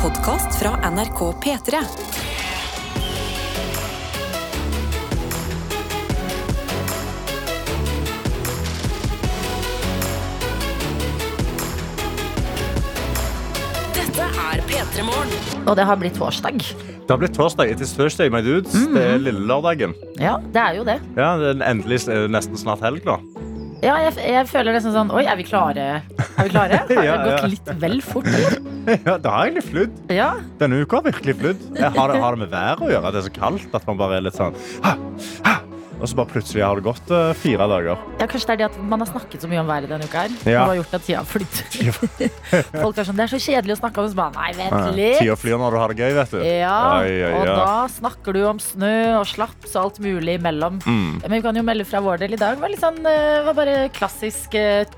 podkast fra NRK P3. Dette er P3 Morgen. Og det har blitt torsdag. Det har blitt torsdag. It is Thursday, my dudes. Det er lille lørdagen. Ja, det er jo det. Ja, det er endelig er det nesten snart helg da. Ja, jeg, jeg føler nesten sånn Oi, er vi klare? Er vi klare? Har det gått litt vel fort, eller? Ja, det har egentlig flydd. Ja. Denne uka har virkelig flydd. Har det, har det med været å gjøre? At det er så kaldt at man bare er litt sånn ha, ha. Og så bare plutselig har det gått uh, fire dager. ja, kanskje det er det at man har snakket så mye om været denne uka her. Ja. Og har gjort at tida har flydd. Folk er sånn Det er så kjedelig å snakke om. Bare, nei, vent litt. Tida flyr når du har det gøy, vet du. Ja, Oi, oi, og da snakker du om snø og slaps og alt mulig imellom. Mm. Men vi kan jo melde fra vår del i dag. Var litt sånn, eh, var bare klassisk eh,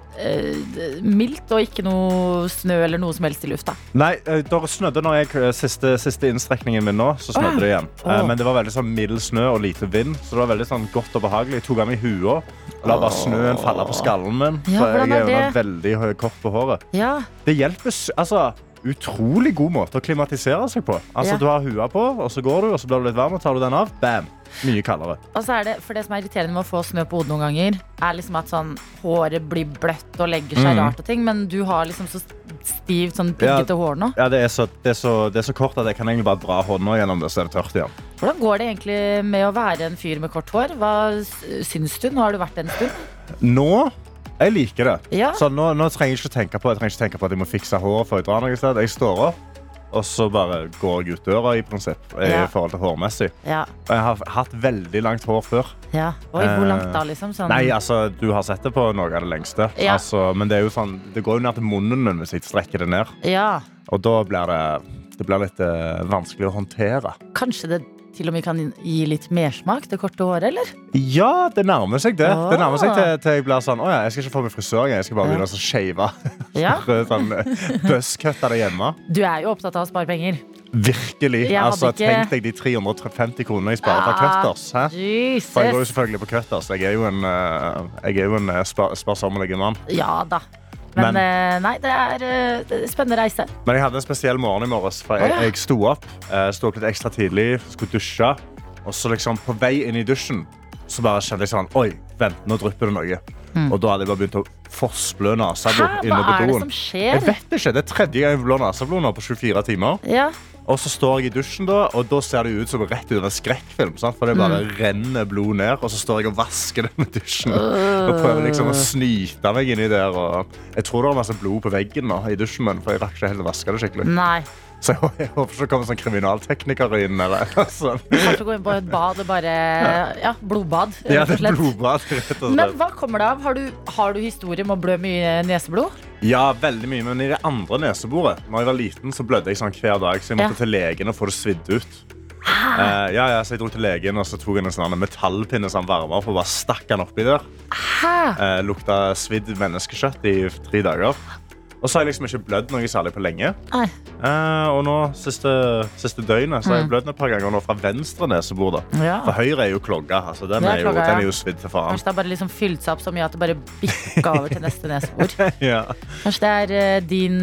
mildt og ikke noe snø eller noe som helst i lufta. Nei, eh, det snødde når jeg eh, siste, siste innstrekningen min nå. Så snødde det igjen. Oh. Men det var veldig sånn mild snø og lite vind, så det var veldig sånn godt og behagelig. Jeg tok av meg hua la bare snøen falle på skallen min. Ja, så jeg er er jo veldig høy kort på håret. Ja, Det hjelper altså utrolig god måte å klimatisere seg på. Altså Ja. Du har hua på, og så går du, og så blir du litt varm, og tar du den av. Bam! Mye kaldere. Og så er det, for det som er irriterende med å få snø på hodet noen ganger, er liksom at sånn, håret blir bløtt og legger seg Mm. rart og ting, men du har liksom så stivt, sånn piggete hår nå. Ja, det er, så, det, er så, det er så kort at jeg kan egentlig bare dra hånda gjennom det, så er det tørt igjen. Hvordan går det egentlig med å være en fyr med kort hår? Hva syns du? Nå har du vært en stund. Nå jeg liker det. Ja. Så nå, nå trenger jeg ikke tenke på Jeg trenger ikke tenke på at jeg må fikse håret før jeg drar noe sted. Jeg står opp, og så bare går jeg ut døra, i prinsipp, i forhold til hårmessig. Ja. Og jeg har hatt veldig langt hår før. ja. Oi, hvor Eh, langt da, liksom? Sånn, Nei, altså, du har sett det på noe av det lengste. Ja. Altså, men det, er jo sånn, det går jo ned til munnen min hvis jeg strekker det ned. ja. Og da blir det, det blir litt uh, vanskelig å håndtere. Kanskje det til og med kan gi litt mersmak, det korte håret, eller? Ja, det nærmer seg det. Åh. Det nærmer seg til, til jeg blir sånn Å ja, jeg skal ikke få meg frisør. Jeg skal bare begynne å shave. Ja. sånn buzzcutte det hjemme. Du er jo opptatt av å spare penger. Virkelig. Jeg Altså, ikke- Tenk deg de 350 kronene jeg sparer fra Ah, Cutters. For jeg går jo selvfølgelig på Cutters. Jeg er jo en, eh, jeg er jo en eh, spar sparsommelig mann. Ja da. Men, Men- eh, nei, det er, en spennende reise. Men jeg hadde en spesiell morgen i morges. For jeg, jeg sto opp eh, sto opp litt ekstra tidlig, skulle dusje. Og så liksom på vei inn i dusjen så bare kjente jeg sånn Oi, vent, nå drypper det noe. Og da hadde jeg bare begynt å forsblø neseblod inne på doen. hva er det som skjer? Jeg vet ikke, Det er tredje gang jeg blør neseblod nå på 24 timer. Ja. Og så står jeg i dusjen, da, og da ser det ut som rett ut av en skrekkfilm. Sant? For det bare Mm. renner blod ned, og så står jeg og vasker det med dusjen. Og prøver liksom å snyte meg inni der. Og jeg tror det var masse blod på veggen nå, i dusjen min, for jeg rakk ikke helt å vaske det skikkelig. Nei. Så jeg, jeg håper ikke det kommer sånn kriminalteknikere inn. Eller, sånn. Kanskje gå inn på et bad og bare Ja, blodbad, Ja, det er blodbad, rett og Men hva kommer det av? Har du, har du historie med å blø mye neseblod? Ja, veldig mye, men i det andre neseboret Når jeg var liten, så blødde jeg sånn hver dag, så jeg måtte Ja. til legen og få det svidd ut. Uh, ja, ja, så jeg dro til legen og så tok jeg en sånn metallpinne som varma opp og bare stakk den oppi der. Uh, lukta svidd menneskekjøtt i tre dager. Og så har jeg liksom ikke blødd noe særlig på lenge. Nei. Eh, og nå, siste, siste døgnet, så har jeg blødd et par ganger nå fra venstre nesebor. Mm. Ja. For høyre er jo klogga. Altså, den, er jo, klogga, ja. den er jo svidd til faen. Kanskje det har bare liksom fylt seg opp så mye at det bare bikka over til neste nesebor. Ja. Kanskje det er eh, din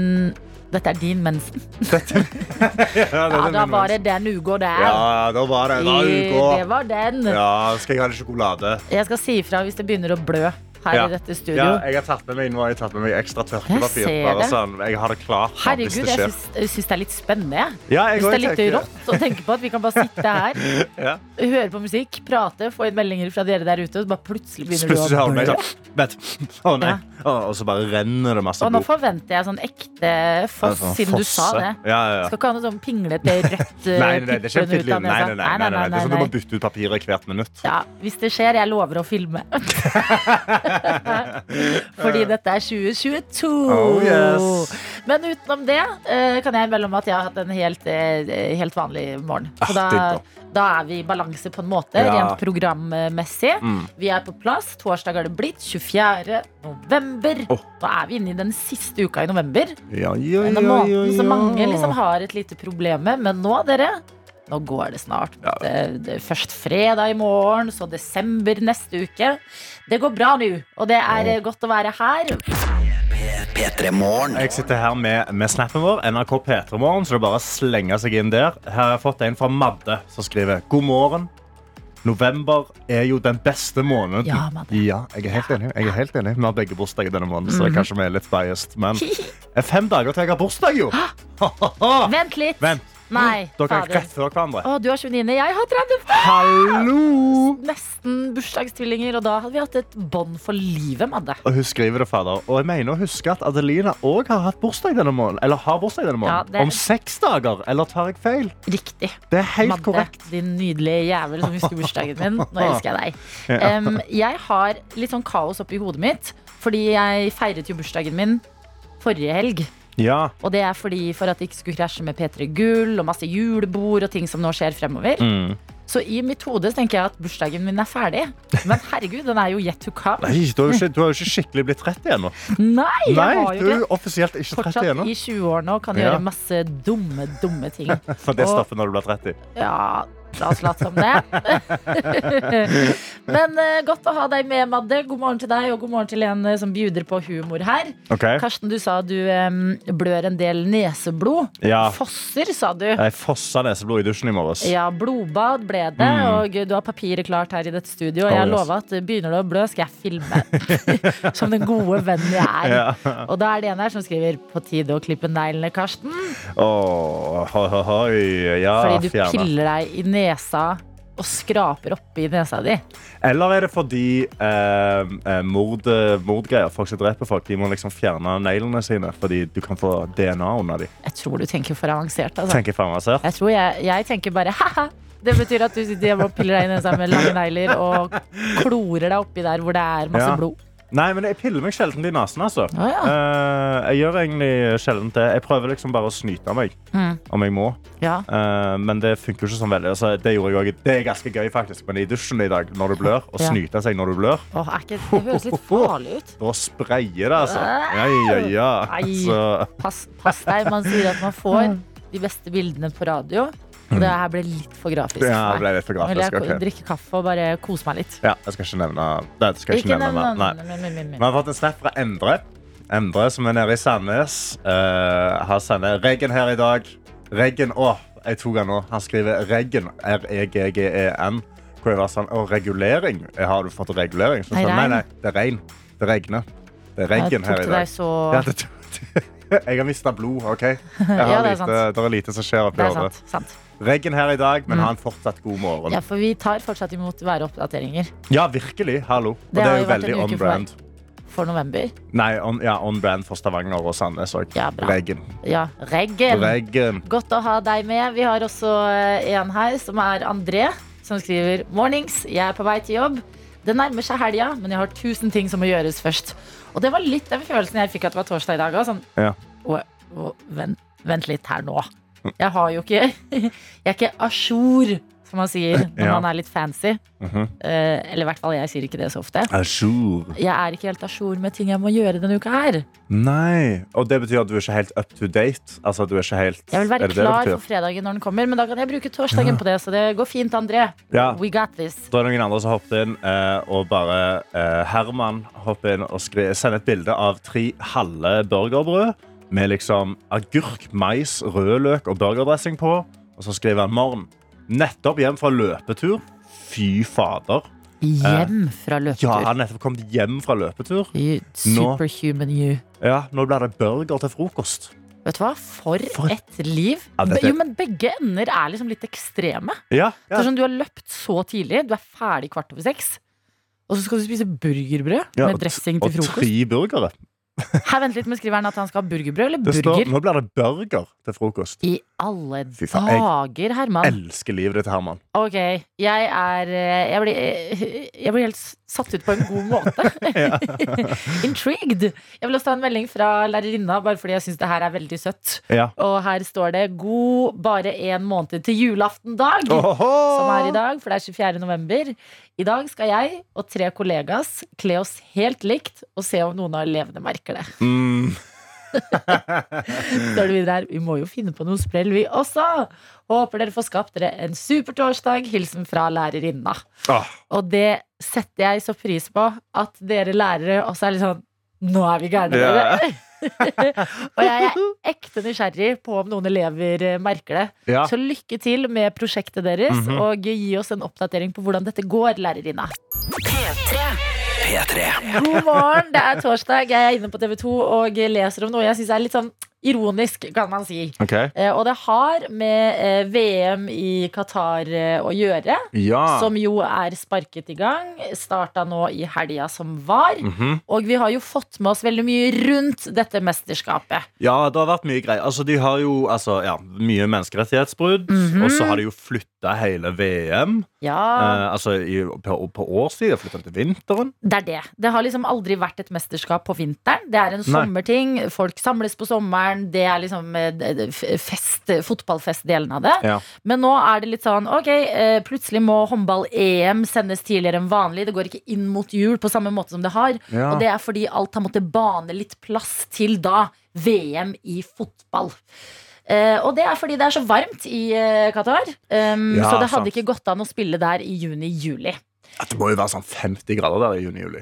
Dette er din mensen. Ja, Ja, da var det den uka der. Ja, da var det. Da uka. Det var den. Ja, skal jeg ha litt sjokolade? Jeg skal si ifra hvis det begynner å blø her Ja. i dette studio. Ja, jeg har tatt med meg, nå har jeg tatt med meg ekstra tørkepapir. Jeg sånn, jeg har det klart Herregud, det jeg syns, jeg syns det er litt spennende. Ja, jeg Hvis det er litt tenker- rått å tenke på at vi kan bare sitte her, Ja. høre på musikk, prate, få inn meldinger fra dere der ute, og så bare plutselig begynner plutselig du å blø. sånn Vent. Å nei. Ja. Og så bare renner det masse Og nå forventer jeg sånn ekte foss, Sånn siden du sa det. Skal ikke ha noe sånn pinglete rødt Nei, nei, det er ikke nei, nei, nei, nei. Det er sånn du må bytte ut papiret hvert minutt. Ja, hvis det skjer, jeg lover å filme. Fordi dette er 2022. Oh, yes. Men utenom det eh, kan jeg melde om at jeg har hatt en helt, eh, helt vanlig morgen. Så Ah, da, da er vi i balanse på en måte, Ja. rent programmessig. Mm. Vi er på plass. Torsdag har det blitt. 24. november. Oh. Da er vi inne i den siste uka i november. Ja, ja, ja, ja, måneden ja, som mange liksom har et lite problem med. Men nå, dere, nå går det snart. Ja. Det, det er først fredag i morgen, så desember neste uke. Det går bra nå, og det er oh. godt å være her. P3morgen. Jeg sitter her med, med snappen vår, NRK P3morgen, så det er bare å slenge seg inn der. Her har jeg fått en fra Madde som skriver God morgen. November er jo den beste måneden. Ja, Madde. Ja, jeg er helt enig. Jeg er helt enig. Vi har begge bursdag denne måneden, så det er kanskje vi er litt biased. Men det er fem dager til jeg har bursdag, jo! Vent litt. Vent. Nei, Dere er rett før hverandre. Å, du har 29. Jeg har 30. Hallo! Nesten bursdagstvillinger, og da hadde vi hatt et bånd for livet, Madde. Og hun skriver det, fader. Og jeg mener å huske at Adelina òg har hatt bursdag denne måneden. Eller har bursdag denne Ja, det- Om seks dager. Eller tar jeg feil? Riktig. Det er helt Madde, korrekt. din nydelige jævel som husker bursdagen min. Nå elsker jeg deg. Em, jeg har litt sånn kaos oppi hodet mitt, fordi jeg feiret jo bursdagen min forrige helg. Ja. Og det er fordi for at det ikke skulle krasje med P3 Gull og masse julebord og ting som nå skjer fremover. Mm. Så i mitt hode tenker jeg at bursdagen min er ferdig. Men herregud, den er jo yet to come. Nei, du har jo ikke, har jo ikke skikkelig blitt 30 ennå. Nei, jeg Nei, har jo du ikke offisielt ikke 30 Fortsatt ennå. i 20 år nå kan Ja. gjøre masse dumme, dumme ting. For det er stopper når du blir 30. Ja, la oss late som det. Men uh, godt å ha deg med, Madde. God morgen til deg, og god morgen til en uh, som bjuder på humor her. Okay. Karsten, du sa du um, blør en del neseblod. Ja. Fosser, sa du. Jeg fossa neseblod i dusjen i morges. Ja, blodbad ble det, Mm. og du har papiret klart her i dette studio. Og Oh, jeg yes. lover at begynner du å blø, skal jeg filme. Som den gode vennen jeg er. Ja. Og da er det en her som skriver 'på tide å klippe neglene', Karsten. Åh, hoi, hoi, ho, Ja, Fordi du fjerne. piller deg i nesa og skraper oppi nesa di. Eller er det fordi eh, eh, mord, mordgreier, folk som dreper folk, de må liksom fjerne neglene sine fordi du kan få DNA under dem? Jeg tror du tenker for avansert. Altså. Tenker for avansert? Jeg, tror jeg, jeg tenker bare ha-ha. Det betyr at du sitter hjemme og piller deg i nesa med lange negler og klorer deg oppi der hvor det er masse Ja. blod. Nei, men jeg piller meg sjelden i nesen, altså. Ah, ja. uh, jeg gjør egentlig sjelden det. Jeg prøver liksom bare å snyte meg Mm. om jeg må. Ja. Uh, men det funker ikke sånn veldig. Altså, det, jeg det er ganske gøy, faktisk. Men i dusjen i dag, når du blør, å Ja. snyte seg når du blør, oh, ikke, det høres litt farlig ut. da sprayer det, altså. Ja, ja, Pass, pass deg. Man sier at man får de beste bildene på radio. Og det her ble litt for grafisk. ja, det ble litt for Nå vil jeg okay. drikke kaffe og bare kose meg litt. Ja, jeg skal ikke nevne det skal ikke, nevne nevne, nevne, Vi har fått en snap fra Endre. Endre som er nede i Sandnes. Uh, har sendt Reggen her i dag. Reggen Å, jeg tok den nå. Han skriver Reggen. R-e-g-g-e-n. Hvor jeg var sånn Å, regulering? Har du fått regulering? Så Nei, nei, nei, det er regn. Det regner. Det er regn her i deg dag. så Ja, det jeg har mista blod, OK? Har Ja, det er lite, det er lite som skjer oppi Det hodet. Reggen her i dag, men Mm. ha en fortsatt god morgen. Ja, for vi tar fortsatt imot væroppdateringer Ja, virkelig. Hallo. Og Det det er jo veldig on brand. for november. Nei, on, ja, on brand for Stavanger og Sandnes òg. Ja. Reggen. Ja, Reggen. Reggen. Godt å ha deg med. Vi har også eh, en her som er André, som skriver Mornings, jeg er på vei til jobb. Det nærmer seg helga, men jeg har tusen ting som må gjøres først. Og det var litt den følelsen jeg fikk at det var torsdag i dag. òg. Sånn, Ja. «Å, å, vent, vent litt her nå. Jeg har jo ikke Jeg er ikke a jour, som man sier når Ja. man er litt fancy. Uh -huh. uh, eller i hvert fall, jeg sier ikke det så ofte. Ajour. Jeg er ikke helt a jour med ting jeg må gjøre denne uka her. Nei. Og det betyr at du er ikke helt up to date? Altså, du er ikke helt Jeg vil være klar for fredagen når den kommer, men da kan jeg bruke torsdagen Ja. på det. Så det går fint, André. Ja. We got this. Da er det noen andre som hopper inn, uh, og bare eh, Herman hopper inn og sender et bilde av tre halve burgerbrød med liksom agurk, mais, rødløk og burgerdressing på. Og så skriver han morgen. Nettopp hjem fra løpetur. Fy fader. Hjem fra løpetur? Ja, han nettopp kommet hjem fra løpetur. You Superhuman you. Ja, Nå blir det burger til frokost. Vet du hva? For, For- et liv. Ja, dette- Jo, men begge ender er liksom litt ekstreme. Ja, Det ja. er sånn, du har løpt så tidlig, du er ferdig kvart over seks. Og så skal du spise burgerbrød Ja, med dressing til frokost. Og tre burgere. Her, vent litt, med Skriver han at han skal ha burgerbrød eller Det står, nå blir det burger til frokost. I alle faen, jeg- dager, Herman. Elsker livet ditt, Herman. Ok, jeg er eh, Jeg blir, eh, jeg blir helt satt ut på en god måte. Intrigued. Jeg vil også ta en melding fra lærerinna, bare fordi jeg syns det her er veldig søtt. Ja. Og her står det 'God bare en måned til julaftendag'. Som er i dag, for det er 24. november. I dag skal jeg og tre kollegas kle oss helt likt og se om noen av elevene merker det. Mm. Står det videre her, Vi må jo finne på noe sprell, vi også. Håper dere får skapt dere en super torsdag. Hilsen fra lærerinna. Ah. Og det setter jeg så pris på. At dere lærere også er litt sånn Nå er vi gærne, Ja. dere. Og jeg er ekte nysgjerrig på om noen elever merker det. Ja. Så lykke til med prosjektet deres, Mhm. og gi oss en oppdatering på hvordan dette går, lærerinna. God morgen, det er torsdag. Jeg er inne på TV 2 og leser om noe jeg syns er litt sånn ironisk, kan man si. Okay. Eh, Og det har med eh, VM i Qatar eh, å gjøre. Ja. Som jo er sparket i gang. Starta nå i helga som var. Mhm. Og vi har jo fått med oss veldig mye rundt dette mesterskapet. Ja, det har vært mye greier. Altså, de har jo altså, ja, mye menneskerettighetsbrudd. Mhm. Og så har de jo flytta hele VM. Ja, Eh, altså i, på, på årstid. Flytta til vinteren. det er det. Det har liksom aldri vært et mesterskap på vinteren. Det er en sommerting. Folk samles på sommeren. Det er liksom eh, fest, fotballfestdelen av det. Ja. Men nå er det litt sånn Ok, eh, plutselig må håndball-EM sendes tidligere enn vanlig. Det går ikke inn mot jul på samme måte som det har. Ja. Og det er fordi alt har måttet bane litt plass til da VM i fotball. Uh, og det er fordi det er så varmt i uh, Qatar. Um, Ja, så det hadde sant. ikke gått an å spille der i juni-juli. Det må jo være sånn 50 grader der i juni-juli.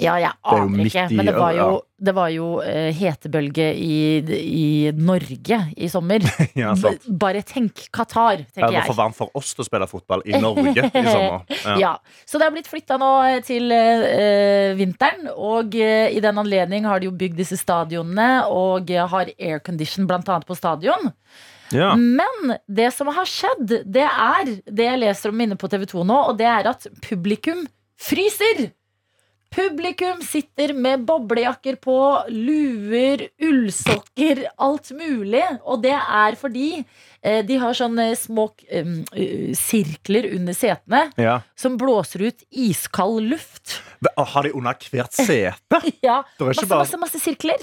Ja, jeg er aner ikke. Men det var jo, det var jo eh, hetebølge i, i Norge i sommer. Ja. Bare tenk Qatar, Det tenker var jeg. for varmt for oss til å spille fotball i Norge i sommer. Ja. Ja. Så det har blitt flytta nå eh, til uh, vinteren. Og uh, i den anledning har de jo bygd disse stadionene og uh, har aircondition bl.a. på stadion. Ja. Men det som har skjedd, det er det jeg leser om inne på TV 2 nå, og det er at publikum fryser. Publikum sitter med boblejakker på, luer, ullsokker, alt mulig. Og det er fordi eh, de har sånne små eh, sirkler under setene Ja. som blåser ut iskald luft. Har de under hvert sete? Ja, masse, bare masse, masse sirkler.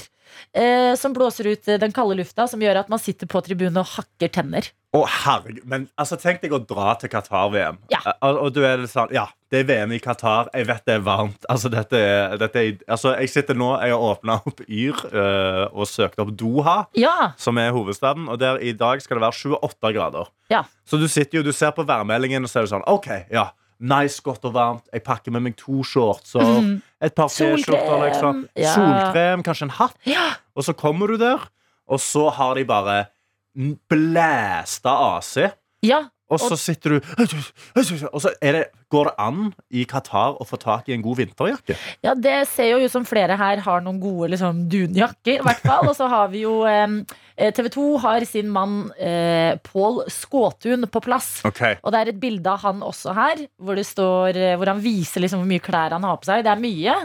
Eh, som blåser ut eh, den kalde lufta, som gjør at man sitter på tribunen og hakker tenner. Å, herregud. Men altså, tenk deg å dra til Qatar-VM. Ja. Eh, Og, og du er litt sånn Ja, det er VM i Qatar. Jeg vet det er varmt. Altså, dette er, dette er Altså, jeg sitter nå Jeg har åpna opp Yr øh, og søkt opp Doha, Ja, som er hovedstaden. Og der i dag skal det være 28 grader. Ja. Så du sitter jo, du ser på værmeldingen, og så er du sånn OK, ja. Nice, godt og varmt. Jeg pakker med meg to shorts og et par T-skjorter. Liksom. ja. Solkrem, kanskje en hatt. ja. Og så kommer du der, og så har de bare blæsta AC. ja. Og så sitter du Og så er det, går det an i Qatar å få tak i en god vinterjakke. Ja, det ser jo ut som flere her har noen gode liksom, dunjakker, i hvert fall. Og så har vi jo eh, TV 2 har sin mann eh, Pål Skåtun på plass. Okay. Og det er et bilde av han også her, hvor, det står, eh, hvor han viser liksom hvor mye klær han har på seg. Det er mye.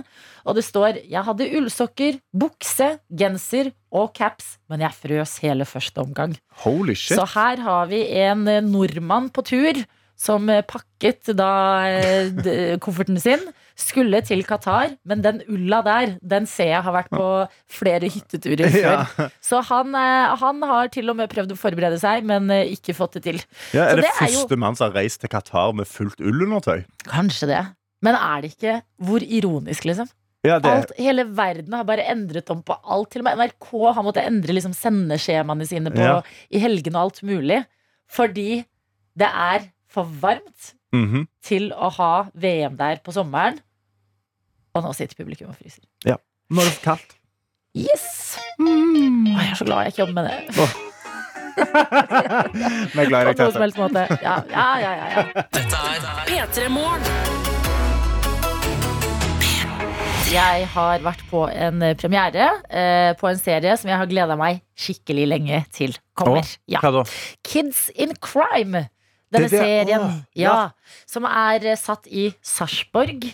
Og det står 'Jeg hadde ullsokker, bukse, genser og caps, men jeg frøs hele første omgang'. Holy shit. Så her har vi en eh, nordmann på tur som eh, pakket da eh, kofferten sin. Skulle til Qatar, men den ulla der, den ser jeg har vært på flere hytteturer før. Ja. Så han, eh, han har til og med prøvd å forberede seg, men ikke fått det til. Ja, er det, det første mann som har reist til Qatar med fullt ullundertøy? Kanskje det. Men er det ikke hvor ironisk, liksom? Ja, Alt, hele verden har bare endret om på alt. Til og med NRK har måttet endre liksom sendeskjemaene sine på, i helgene og alt mulig. Fordi det er for varmt Mhm. til å ha VM der på sommeren. Og nå sitter publikum og fryser. Nå er det for kaldt. Yes! Å, jeg er så glad jeg ikke jobber med det. Vi er glad i På noen som helst måte. Ja, ja, ja, ja, ja. P3 Morgen. Jeg har vært på en premiere eh, på en serie som jeg har gleda meg skikkelig lenge til kommer. Oh, Ja. Kids in Crime. Denne Det det- serien. Å, ja. ja. Som er eh, satt i Sarpsborg.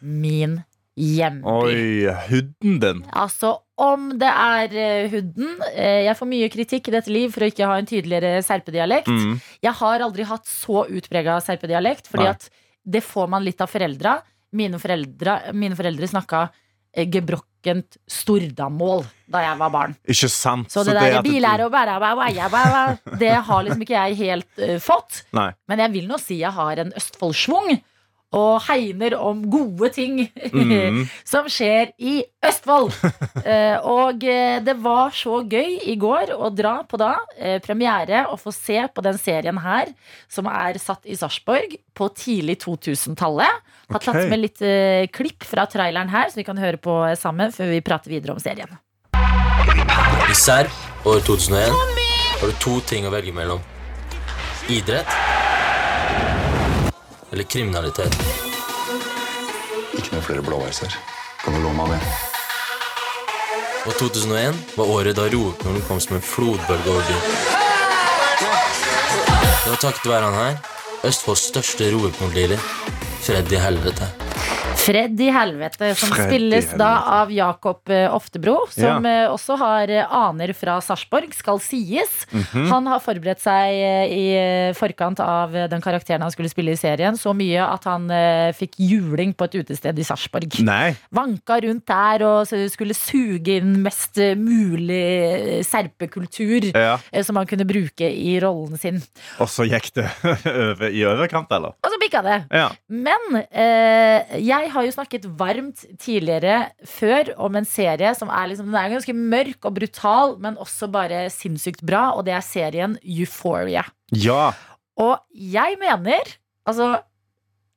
Min hjemby. Oi, huden din. Altså, om det er hudden. huden eh, Jeg får mye kritikk i dette liv for å ikke ha en tydeligere serpedialekt. Mm. Jeg har aldri hatt så utprega serpedialekt, fordi Nei. at det får man litt av foreldra. Mine foreldre, mine foreldre snakka eh, gebrokkent stordamål da jeg var barn. Ikke sant? Så det så der det bilære og bæra, bæra, bæra, det har liksom ikke jeg helt uh, fått. Nei. Men jeg vil nå si jeg har en Østfold-schwung. Og hegner om gode ting Mm. som skjer i Østfold. Eh, og eh, det var så gøy i går å dra på da eh, premiere og få se på den serien her, som er satt i Sarpsborg på tidlig 2000-tallet. Har tatt med litt klipp fra traileren her, så vi kan høre på sammen før vi prater videre om serien. I Serb år 2001 har du to ting å velge mellom. Idrett eller kriminalitet. Ikke noen flere blåveiser. Kan du love meg det? Og 2001 var året da roeknolen kom som en flodbølge over byen. Det var takket være han her, Østfolds største roeknoldealer, Freddy Helvete. Fred i helvete, som Fred spilles spilles da av Jakob eh, Oftebro, som Ja. eh, også har eh, aner fra Sarpsborg, skal sies. Mhm. Han har forberedt seg i forkant av den karakteren han skulle spille i serien, så mye at han fikk juling på et utested i Sarpsborg. Vanka rundt der og skulle suge inn mest mulig serpekultur. Ja. Som han kunne bruke i rollen sin. Og så gikk det i overkant, eller? Og så bikka det. Ja. Men eh, jeg har jo snakket varmt tidligere før om en serie som er liksom, den er ganske mørk og brutal, men også bare sinnssykt bra, og det er serien Euphoria. ja. Og jeg mener Altså,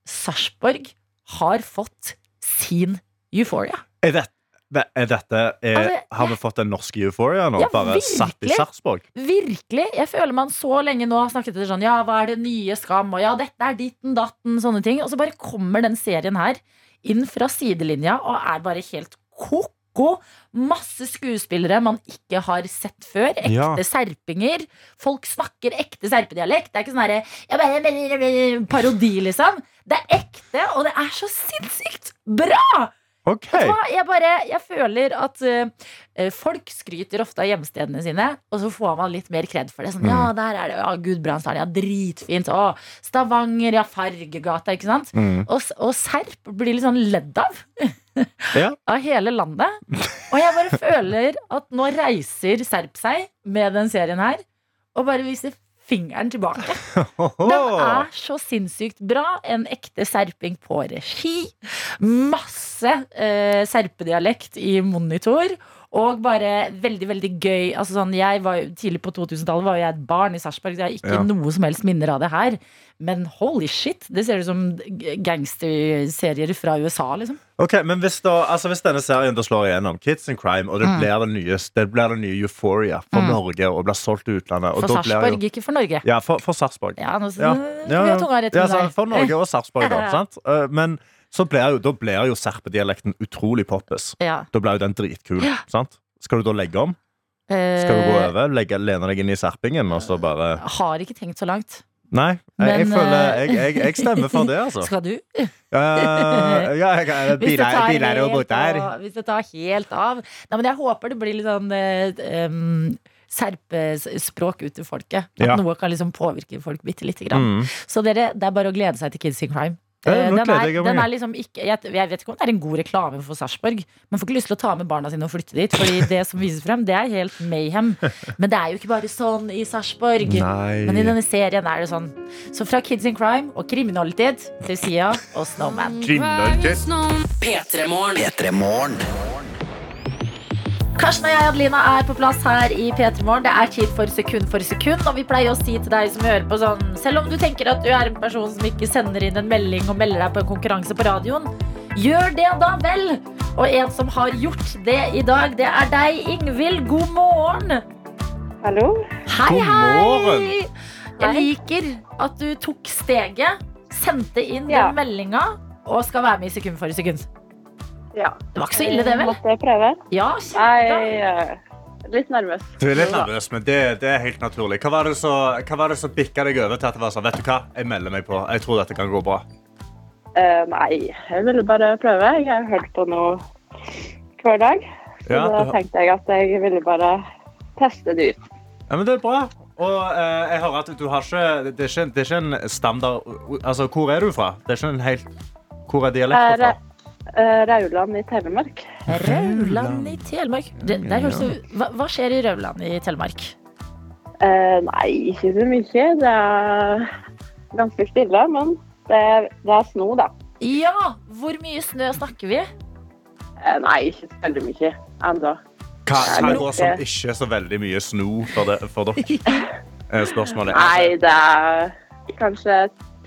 Sarpsborg har fått sin Euphoria. Er, det, er dette er, Altså, Har vi fått en norsk euphoria nå? Ja, bare satt i. Sarpsborg? Virkelig. Jeg føler man så lenge nå har snakket etter sånn Ja, hva er det nye Skam? Og ja, dette er ditten datten, sånne ting. Og så bare kommer den serien her inn fra sidelinja og er bare helt ko-ko. Masse skuespillere man ikke har sett før. Ekte Ja. serpinger. Folk snakker ekte serpedialekt. Det er ikke sånn herre parodi, liksom. Det er ekte, og det er så sinnssykt bra! OK. Vet? Jeg, bare, jeg føler at eh, folk skryter ofte av hjemstedene sine, og så får man litt mer kred for det. Sånn, ja, der er det, ja, Gudbrandsdalen, ja, dritfint. Å, Stavanger, ja, Fargegata, ikke sant? Mm. Og, og Serp blir litt sånn ledd av. Ja. Av hele landet. Og jeg bare føler at nå reiser Serp seg med den serien her, og bare viser fingeren tilbake. Den er så sinnssykt bra. En ekte serping på regi. Masse eh, serpedialekt i monitor. Og bare veldig veldig gøy. Altså sånn, jeg var, jo- tidlig på 2000-tallet var jeg et barn i Sarpsborg, jeg har ikke Ja. noe som helst minner av det her. Men holy shit, det ser ut som gangsterserier fra USA, liksom. Ok, men hvis, da, altså hvis denne serien da slår igjennom, Kids in Crime, og det Mm. blir den nye, det blir den nye Euphoria for Mm. Norge og blir solgt til utlandet og For Sarpsborg, ikke for Norge. Ja, for, for Sarpsborg. Ja, nå Ja. Ja, ja, for Norge og Sarpsborg, da. sant? Eh, Men så blir jo, da blir jo serpedialekten utrolig poppis. Ja. Da blir jo den dritkul. sant? Skal du da legge om? Skal du gå Eh, over, legge, lene deg inn i serpingen, og så bare Har ikke tenkt så langt. Nei, jeg, jeg føler eh, jeg, jeg, jeg stemmer for det, altså. Skal du? Uh, ja, jeg, biler og båter. Hvis det tar helt av. Nei, men jeg håper det blir litt sånn um, serpespråk ut til folket. At Ja. noe kan liksom påvirke folk bitte lite grann. Mm. Så dere, det er bare å glede seg til Kids in Crime. Ja, Eh, den, er, den er liksom ikke jeg, jeg vet ikke om det er en god reklame for Sarpsborg, Man får ikke lyst til å ta med barna sine og flytte dit. Fordi det som vises frem, det er helt mayhem. Men det er jo ikke bare sånn i Sarpsborg. Men i denne serien er det sånn. Så fra Kids in Crime og kriminalitet til Sia og Snowman. Kriminalitet. P3morgen. Karsten og jeg, Adelina, er på plass her i P3 Morgen. Det er tid for sekund for sekund, og vi pleier å si til deg som hører på sånn Selv om du tenker at du er en person som ikke sender inn en melding og melder deg på en konkurranse på radioen, gjør det da vel! Og en som har gjort det i dag, det er deg, Ingvild. God morgen! Hallo? Hei, God morgen. Jeg liker at du tok steget, sendte inn Ja. den meldinga og skal være med i Sekund for sekund. Ja. Det var ikke så ille, det, vel? Måtte jeg prøve? Ja, kjempebra. eh, litt nervøs. Du er litt nervøs, men det, det er helt naturlig. Hva var det som bikka deg over til at det var sånn? Vet du hva, jeg melder meg på. Jeg tror dette kan gå bra. Uh, nei, jeg ville bare prøve. Jeg har hørt på noe hver dag. Så Ja, da tenkte jeg at jeg ville bare teste det ut. Ja, men det er bra. Og uh, jeg hører at du har ikke Det er ikke, det er ikke en standard Altså, hvor er du fra? Det er ikke en helt Hvor er dialekten fra? Eh, Rauland i Telemark. Rauland i Telemark. Det, der høres det, hva, hva skjer i Rauland i Telemark? Eh, nei, ikke så mye. Det er ganske stille, men det, det er sno, da. Ja! Hvor mye snø snakker vi? Eh, nei, ikke så veldig mye ennå. Hva, hva er det som ikke er så veldig mye sno for, for dere? Er spørsmålet. Nei, det er kanskje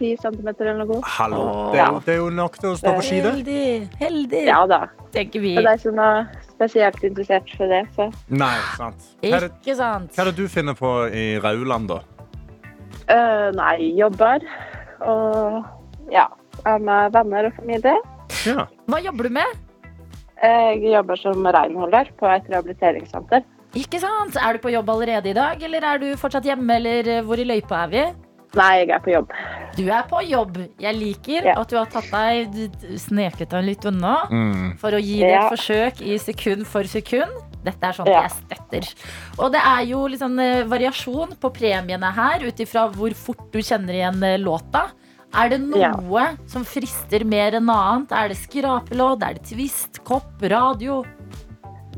ti centimeter eller noe. Hallo. Det er, jo, det er jo nok til å stå på ski, det. Heldig, heldig, Ja da. tenker vi. Og det er ikke noe spesielt interessert for det, så Nei, sant. Hva er, det, Ikke sant? hva er det du finner på i Rauland, da? eh, Nei, jobber. Og ja, er med venner og familie. Ja. Hva jobber du med? Jeg jobber som renholder på et rehabiliteringssenter. Ikke sant? Er du på jobb allerede i dag, eller er du fortsatt hjemme, eller hvor i løypa er vi? Nei, jeg er på jobb. Du er på jobb. Jeg liker Ja. at du har tatt deg sneket deg litt unna Mm. for å gi det et forsøk i sekund for sekund. Dette er sånn Ja. jeg støtter. Og det er jo litt sånn eh, variasjon på premiene her, ut ifra hvor fort du kjenner igjen eh, låta. Er det noe Ja. som frister mer enn annet? Er det skrapelodd? Er det twist? Kopp? Radio?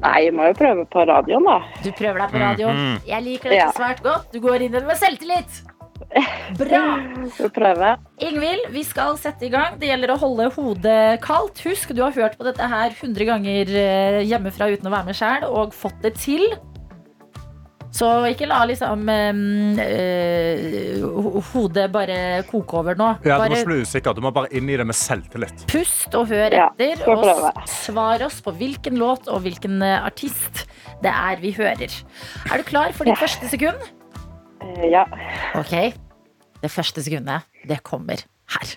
Nei, jeg må jo prøve på radioen, da. Du prøver deg på radioen. Mhm. Jeg liker dette Ja. svært godt. Du går inn i det med selvtillit. Bra. Skal prøve. Ingvild, vi skal sette i gang. Det gjelder å holde hodet kaldt. Husk, du har hørt på dette her 100 ganger eh, hjemmefra uten å være med sjæl, og fått det til. Så ikke la liksom eh, eh, hodet bare koke over nå. Ja, du må ikke bli usikker. Du må bare inn i det med selvtillit. pust og hør etter, ja, og svar oss på hvilken låt og hvilken eh, artist det er vi hører. Er du klar for ditt Ja. første sekund? Eh, Ja. Ok. Det første sekundet, det kommer her.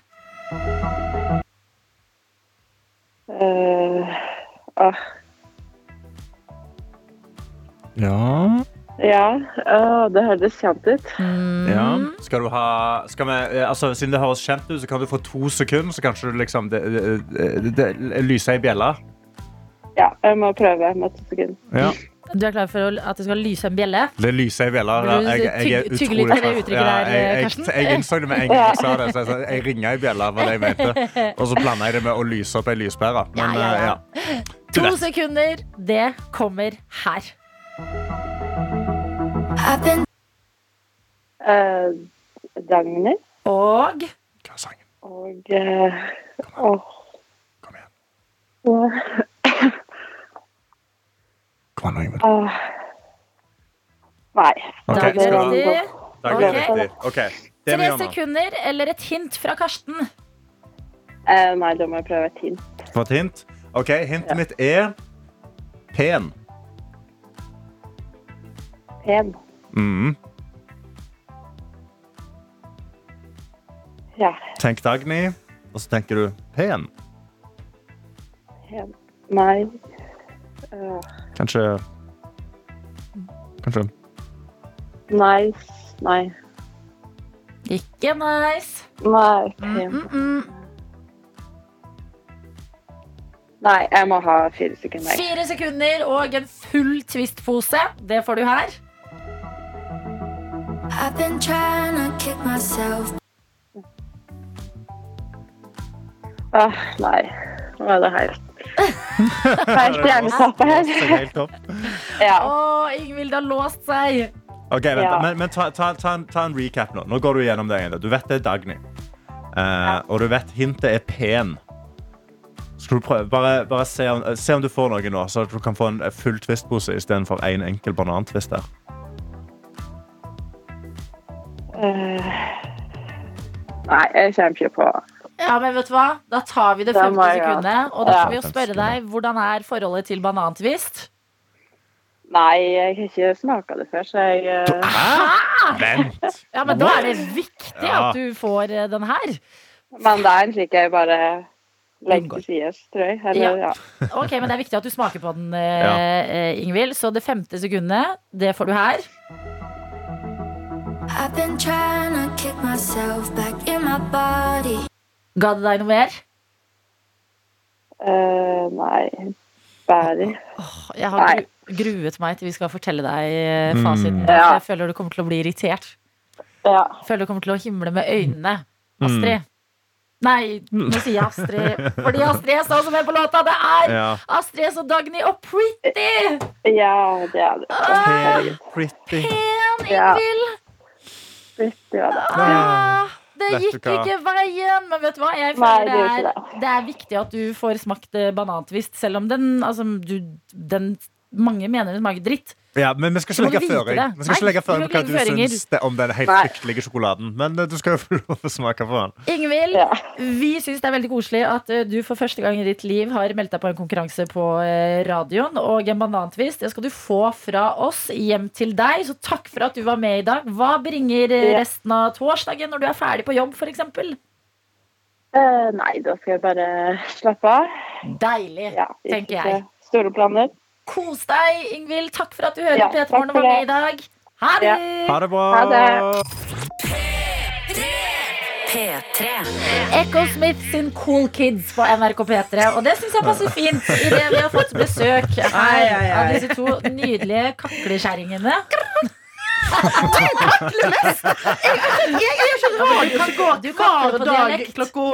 Uh, ah. Ja. ja. Åh, det høres kjent ut. Mm. ja. Skal du ha skal vi, eh, altså, Siden det høres kjent ut, så kan du få to sekunder, så kanskje du liksom det, det, det, det lyser ei bjelle. Ja, jeg må prøve med to sekunder. Ja. Du er klar for at det skal lyse en bjelle? Det lyser ei bjelle. Jeg, jeg er utrolig uttrykket der, jeg, jeg, jeg innså det med en gang jeg sa det. Så jeg, jeg ringer ei bjelle, var det jeg mente. Og så blanda jeg det med å lyse opp ei lyspære. Men Ja, ja, ja. eh, ja. To sekunder. Det kommer her. Uh, Dagny Og Hva er sangen? og uh, Kom igjen. Åh. Kom an, Nei. Da er det ha- riktig. Da er det riktig. Okay. det Tre sekunder eller et hint fra Karsten. Uh, nei, da må jeg prøve et hint. Få et hint. Ok, Hintet mitt er pen. Pen. Mm. Ja, Tenk Dagny, og så tenker du pen. pen. Nei. Åh. Kanskje Kanskje nice. Nei. Ikke nice. Nei, Mm, mm, mm. Nei, jeg må ha fire sekunder. Fire sekunder og en full Twist-pose. Det får du her. I've been to kick myself. Åh, nei. Nå er det hjernetappe Det er her. helt topp. Ja. Å, Ingvild har låst seg. Ok, vent, Ja. Men, men ta, ta, ta, en, ta en recap nå. Nå går du gjennom det. Du vet det er Dagny. Eh, og du vet hintet er pen. Skal du prøve, bare, bare se, om, se om du får noe nå, så at du kan få en full Twist-pose istedenfor én en enkel banantvist der. Eh, nei, jeg kommer ikke på Ja, men vet du hva? Da tar vi det Da femte må jeg, ja. sekundet. Og da skal vi jo spørre deg hvordan er forholdet til banantvist? Nei, jeg har ikke smaka det før, så jeg eh, Hæ? Vent! Ja, men da er det viktig Ja. at du får eh, den her. Men det er en slik jeg bare legger til side, tror jeg. Eller, ja. Ok, men det er viktig at du smaker på den, eh, Ingvild. Så det femte sekundet, det får du her. I've been trying to kick myself back in my body. Ga det deg noe mer? Uh, nei. Bæri. Jeg har Nei. gruet meg til vi skal fortelle deg eh, fasiten. Mm. Ja. Jeg føler du kommer til å bli irritert. Ja. Jeg føler du kommer til å himle med øynene. Astrid. Nei, nå sier jeg Astrid. Fordi Astrid er sånn som er på låta. Det er Ja. Astrid S og Dagny og Pretty! ja, det er det. Ah, herregud. Pretty. Pen Ja. Pretty ja. Ah, det gikk hva? ikke veien. Men vet du hva? Jeg føler det det, er, det er viktig at du får smakt eh, banantvist, selv om den, altså, du, den mange mener hun smaker dritt. Ja, men vi skal ikke legge føring. Vi skal ikke legge føring på hva du syns om den helt fryktelige sjokoladen. Men eh, du skal jo få lov å smake på den. Ingvild, Ja. vi syns det er veldig koselig at eh, du for første gang i ditt liv har meldt deg på en konkurranse på eh, radioen. Og en banantvist det skal du få fra oss hjem til deg. Så takk for at du var med i dag. Hva bringer resten av torsdagen når du er ferdig på jobb, f.eks.? Uh, nei, da skal jeg bare slappe av. Deilig, Ja, tenker jeg. Store planer. Kos deg, Ingvild. Takk for at du hører Ja, på takk P3morgen og var med i dag. Ha det! Ja. Ha det bra. Ha det. P3. Echo Smith sin Cool Kids på NRK P3. Og det syns jeg passer fint i det vi har fått besøk her av disse to nydelige kakleskjæringene. Du kan gå Du kakler hver dag klokka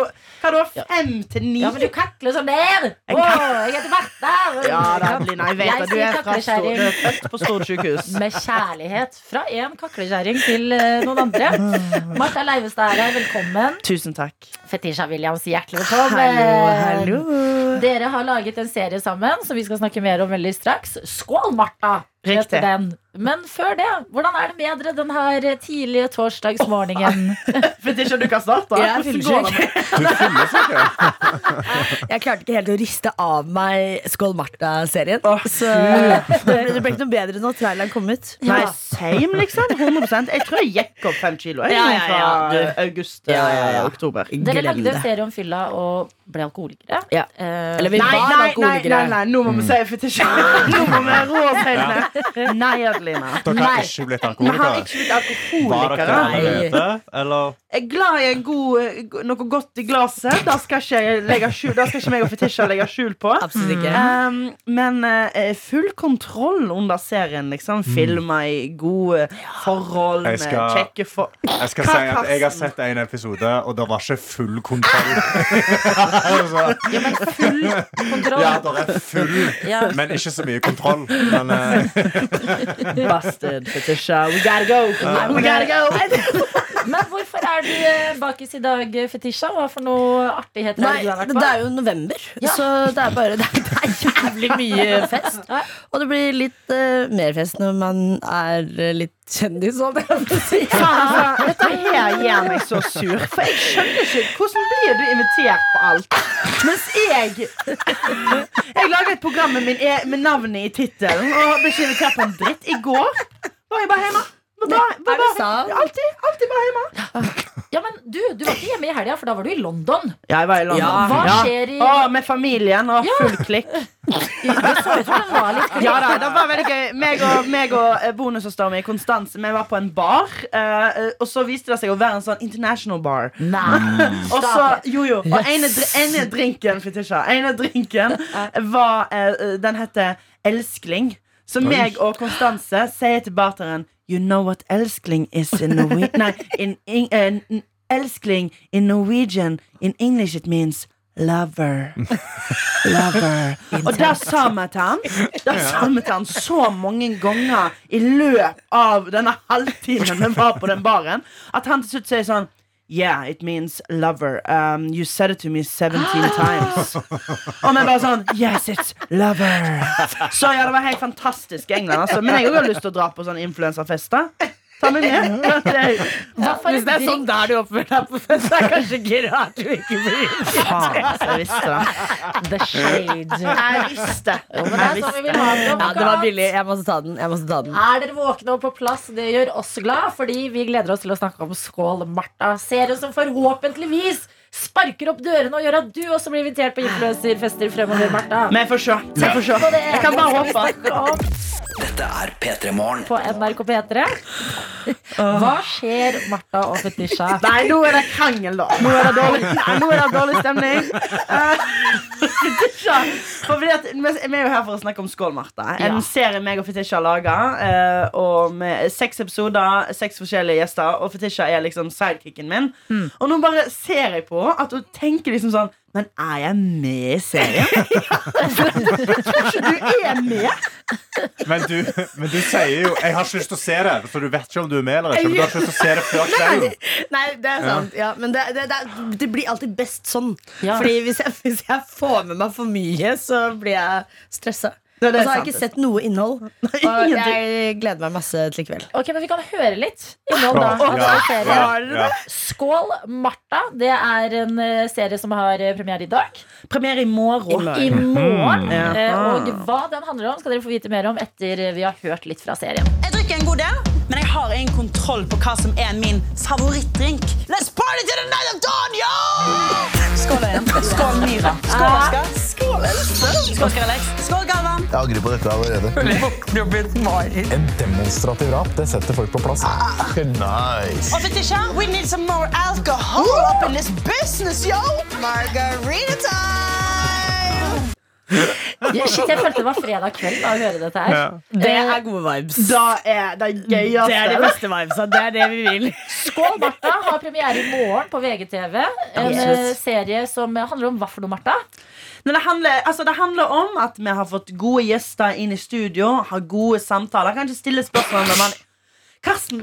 hva da, fem til ni. Ja, men du kakler sånn der! Å, jeg heter Martha! Ja, det Lina, jeg vet Jeg det. Du er, fra du er født på Storsykehus. Med kjærlighet fra en kakleskjæring til eh, noen andre. Martha Leivestad er her, velkommen. Tusen takk. Fetisha Williams, hjertelig velkommen. Hallo, hallo. Dere har laget en serie sammen som vi skal snakke mer om veldig straks. Skål, Martha! Riktig. Den. Men før det, hvordan er det med dere den her tidlige torsdagsmorgenen? Fetisha, du kan starte. Jeg er ikke. Jeg klarte ikke helt å riste av meg Skål Martha-serien. Oh, så det det ble ikke noe bedre når traileren kom ut. Nei, same, liksom. 100% Jeg tror jeg gikk opp fem kilo jeg, Ja, ja, fra ja, du. august til Ja, ja, ja. oktober. Dere lagde serie om fylla og ble alkoholikere. Ja. Eh, Eller vi Nei, var nei, nei, alkoholikere. nei, nei, nå må vi si fetisja. Nå må vi roe oss helt ned. Nei, Adelina. Dere har ikke blitt alkoholikere. Var dere allerede? Eller? Jeg er glad i en god, eh, noe godt i glasset. Da skal ikke, skjul, da skal ikke meg og Fetisha legge skjul på. Absolutt ikke. Um, men uh, full kontroll under serien. Liksom. Filma i gode forhold Jeg skal- kjekke for... Jeg skal si at jeg har sett en episode, og det var ikke full kontroll. Altså, ja, men full kontroll. ja, det er full, Ja. men ikke så mye kontroll. Men eh, Busted, Fetisha. We gotta go. Uh, we gotta go. Men hvorfor er du eh, bakis i dag, Fetisha? Hva for noe artigheter er det du har vært det er jo november, Ja. så det er bare det er, det er jævlig mye fest. Ja. Og det blir litt uh, mer fest når man er eh, litt kjendis, holdt jeg på å si. Dette her gjør meg så sur. For jeg skjønner ikke Hvordan blir du invitert på alt? Mens jeg Jeg lager et program med, min, e- med navnet i tittelen og ble ikke invitert på en dritt. I går var jeg bare hjemme. Var bare, var Er det sant? alltid, alltid bare hjemme. Ja, men du, du var ikke hjemme i helga, for da var du i London. Ja, jeg var i London. Ja. Hva skjer i Å, med familien og full klikk. Litt Ja da, det var veldig gøy. Meg og, meg og eh, mi min Konstanse Vi var på en bar, eh, og så viste det seg å være en sånn international bar. Nei. Og så, jo jo Og ene, ene drinken Fetisha, ene drinken var eh, Den heter Elskling. Så meg og Konstanse sier til barteren You know what elskling is in Norwegian Nei, in, in, eh, n- elskling in Norwegian In English it means Lover. Lover. Og der til han Der til han så mange ganger i løpet av denne halvtimen vi var på den baren, at han til slutt sier sånn Yeah, it means lover. Um, you said it to me 17 times. Og vi bare sånn Yes, it's lover. Så ja, det var helt fantastisk i England. Altså. Men jeg har lyst til å dra på sånn influensafester. Ta meg med. Det Hva Hvis det er sånn der du oppfører deg på fest, så er det kanskje ikke rart du ikke blir faen, altså, jeg visste det. The shade. Jeg visste. Jo, men det er sånn vi vil ha det. Ja, det var billig. Jeg måtte ta den. Jeg måtte ta den. Er dere våkne og på plass? Det gjør oss glad, fordi vi gleder oss til å snakke om Skål Martha. Serien som forhåpentligvis sparker opp dørene og gjør at du også blir invitert på influenserfester fremover, Martha. Men får se. Vi får se. Jeg kan bare håpe. Dette er P3 Morgen. På NRK P3. Hva skjer, Martha og Fetisha? Nei, nå er det krangel, da. Nå er det dårlig, nei, nå er det dårlig stemning. Uh, Fetisha for fordi at, Vi er jo her for å snakke om Skål, Martha. En Ja. serie meg og Fetisha har laga. Uh, med seks episoder, seks forskjellige gjester. Og Fetisha er liksom sidekicken min. Og nå bare ser jeg på at hun tenker liksom sånn Men er jeg med i serien? Tror ikke du er med? Men du, men du sier jo 'jeg har ikke lyst til å se det', for du vet ikke om du er med eller ikke. Men du har ikke lyst til å se det før kvelden. Nei, det er sant. Ja, men det, det, det, det blir alltid best sånn. Ja. Fordi hvis jeg, hvis jeg får med meg for mye, så blir jeg stressa. Det det Og så har jeg sant. ikke sett noe innhold. Og jeg gleder meg masse til i kveld. Ok, men Vi kan høre litt innhold, da. Ja, Altså, ja, ja. Skål, Martha. Det er en eh, serie som har eh, premiere i dag. Premiere i morgen. I morgen. Ja. Eh, Og hva den handler om, skal dere få vite mer om etter vi har hørt litt fra serien. Jeg drikker en god del, men jeg har ingen kontroll på hva som er min favorittdrink. Let's party to the night of dawn, yo! Skål, igjen. Skål, Myra. Skål, Oskar. Skål, Else. Skål, Alex. Skål, Galvan. Jeg angrer på dette allerede. En demonstrativ rap, det setter folk på plass. Nice. Og Fetisha, we need some more alcohol up in this business, yo! Margarita time! Ja, Shit, jeg følte det var fredag kveld da å høre dette her. Det er gode vibes. Da er det gøyeste. Det er de beste vibesa. Det er det vi vil. Skål, Martha har premiere i morgen på VGTV. En Absolutt. eh, serie som handler om hva for noe, Martha? Men det handler, altså det handler om at vi har fått gode gjester inn i studio, har gode samtaler. Kan ikke stille spørsmål når man Karsten!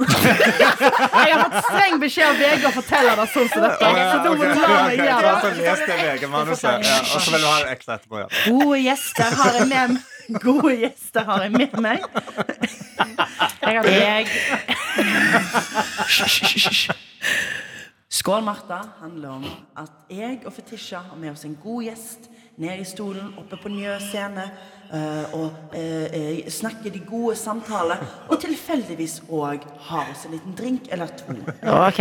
Jeg har fått streng beskjed av VG å fortelle det sånn som dette. Så da må du la meg gjøre det. Så les det VG-manuset. Og så vil du ha det ekstra etterpå. Gode gjester har jeg med Gode gjester har jeg med meg. Jeg Skål, Martha handler om at jeg og Fetisha har med oss en god gjest ned i stolen oppe på Njø scene. Eh, og eh, eh, snakker de gode samtaler. Og tilfeldigvis òg har oss en liten drink eller to. Ok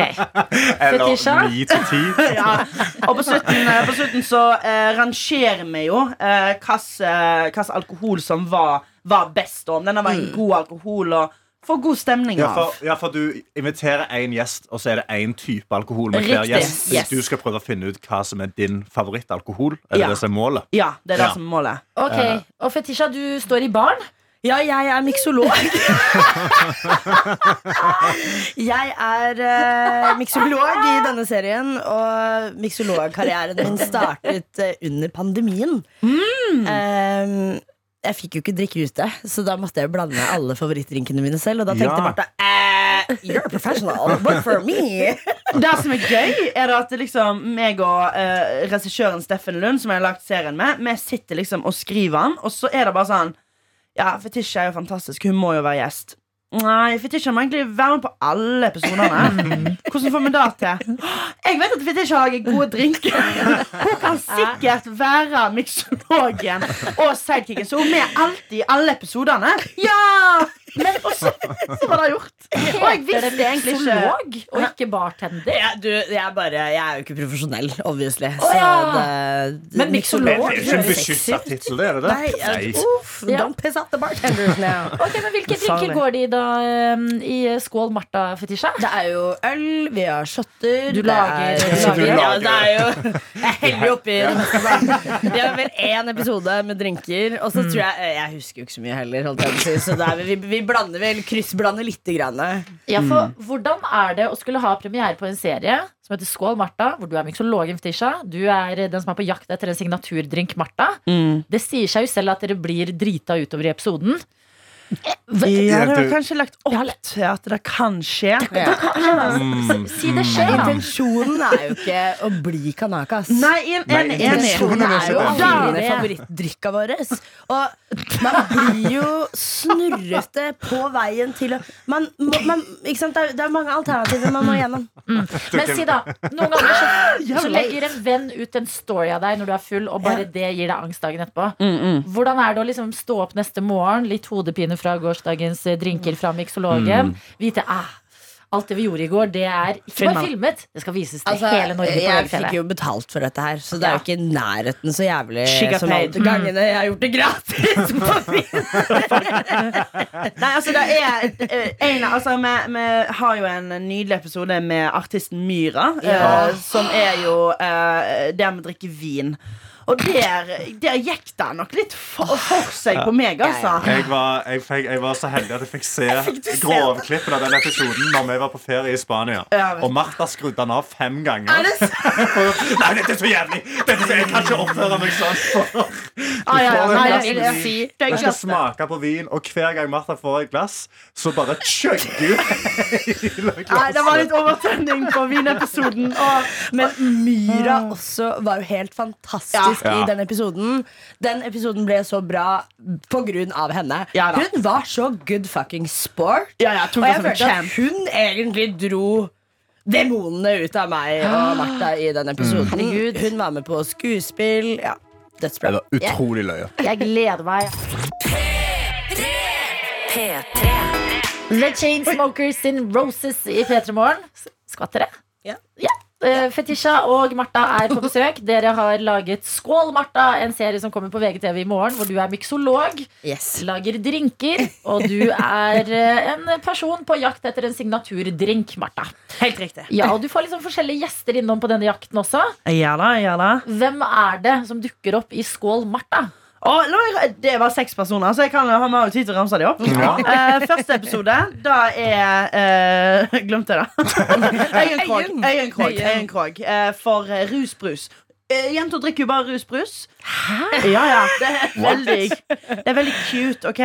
Fetisha? Ja. Og på slutten, på slutten så eh, rangerer vi jo eh, hvilken alkohol som var, var best. Om denne var en god alkohol og får god stemning Ja, for, ja, for du inviterer én gjest, og så er det én type alkohol med hver gjest. Yes. Du skal prøve å finne ut hva som er din favorittalkohol. Er det Ja. det som er målet? Ja, det er det Ja. som er målet. Ok, Og Fetisha, du står i baren. Ja, jeg er miksolog. jeg er uh, miksolog i denne serien, og miksologkarrieren min startet uh, under pandemien. Um, jeg fikk jo ikke drikke ute, så da måtte jeg blande alle favorittdrinkene mine selv. Og da tenkte Ja. Martha eh, You're a professional, but for me. Det som er gøy, er at liksom meg og eh, regissøren Steffen Lund, som jeg har lagt serien med, vi sitter liksom og skriver den, og så er det bare sånn Ja, Fetisha er jo fantastisk, hun må jo være gjest. Nei, Fetisha må egentlig være med på alle episodene. Hvordan får vi det til? Jeg vet at Fetisha lager gode drinker. Hun kan sikkert være miksologen og sidekicken, så hun er med alltid i alle episodene. Ja! Men også, så var det gjort. Og jeg visste det egentlig ikke miksolog og ikke bartender? Ja, du, jeg, er bare, jeg er jo ikke profesjonell, obviously. Oh, ja. det, Men miksolog Det er ikke en høres beskytta tittel, det er det det? Nei, jeg- Nei. uff, don't piss out the bartenders now. Ok, men Hvilke drinker går de i da um, i Skål Martha-fetisja? Det er jo øl, vi har shotter Du det lager- er- du lager- Ja, det er jo Jeg heller jo oppi det meste. Vi har vel én episode med drinker, og så tror jeg Jeg husker jo ikke så mye heller, holdt jeg på å si, så det er, vi, vi blander vel kryssblander lite grann. Ja, for Hvordan er det å skulle ha premiere på en serie som heter Skål Martha, hvor du er miksologen Fetisha? Du er den som er på jakt etter en signaturdrink Martha. Det sier seg jo selv at dere blir drita utover i episoden. Ja, det var kanskje lagt opp til at det kan skje. Mm. Si det skjer, da. Intensjonen er jo ikke å bli kanakas. Nei, en- Nei, enig. enig. intensjonen en, er jo å det. finne favorittdrikka vår. Og man blir jo snurrete på veien til å man, man, ikke sant? Det, er, det er mange alternativer man må gjennom. Men si da, noen ganger så, så legger en venn ut en story av deg når du er full, og bare det gir deg angst dagen etterpå. Hvordan er det å liksom stå opp neste morgen, litt hodepine fra gårsdagens eh, drinker fra miksologen, vite ah, alt det vi gjorde i går, det er ikke bare filmet, det skal vises til Altså, hele Norge på jeg fikk jo betalt for dette her, så det er jo ikke i nærheten så jævlig som alle gangene jeg har gjort det gratis. på film. Nei, altså det er eh, en, altså, vi, vi har jo en nydelig episode med artisten Myra, eh, som er jo eh, der vi drikker vin. Og der, der gikk det nok litt for, for seg på meg, altså. Jeg var, jeg, fikk, jeg var så heldig at jeg fikk se grovklippen av den episoden Når vi var på ferie i Spania. Ja. Og Martha skrudde den av fem ganger. Nei, dette er så jævlig! Dette er jeg kan ikke oppføre meg sånn. Ah, ja, ja, nei, jeg vil Glass si det er Jeg skal smake på vin, og hver gang Martha får et glass, så bare chugger hun Nei, det var litt overtenning på vinepisoden. Og, Men Myra også var jo helt fantastisk Ja. Faktisk Ja. i den episoden. Den episoden ble så bra på grunn av henne. Ja hun var så good fucking sport. Ja, ja, tok og jeg følte at hun egentlig dro demonene ut av meg og Martha i den episoden. Herregud. Hun var med på skuespill. Ja, Det var utrolig løye. Jeg gleder meg. P3. The Chainsmokers sin Roses i P3 Morgen. Skvatt dere? Ja. Eh, Fetisha og Martha er på besøk. Dere har laget Skål, Martha, en serie som kommer på VGTV i morgen, hvor du er myksolog, Yes. lager drinker, og du er eh, en person på jakt etter en signaturdrink, Martha. Helt riktig. Ja, og du får liksom forskjellige gjester innom på denne jakten også. Ja da, ja da. Hvem er det som dukker opp i Skål, Martha? Og, det var seks personer, så jeg kan ha med tid til å ramse dem opp. Eh, første episode, da er uh, Glemte jeg det. Øyen Krog. Øyen Krog, eh, for rusbrus. Eh, Jenter drikker jo bare rusbrus. Hæ? Ja, ja. Det er veldig, det er veldig cute, OK?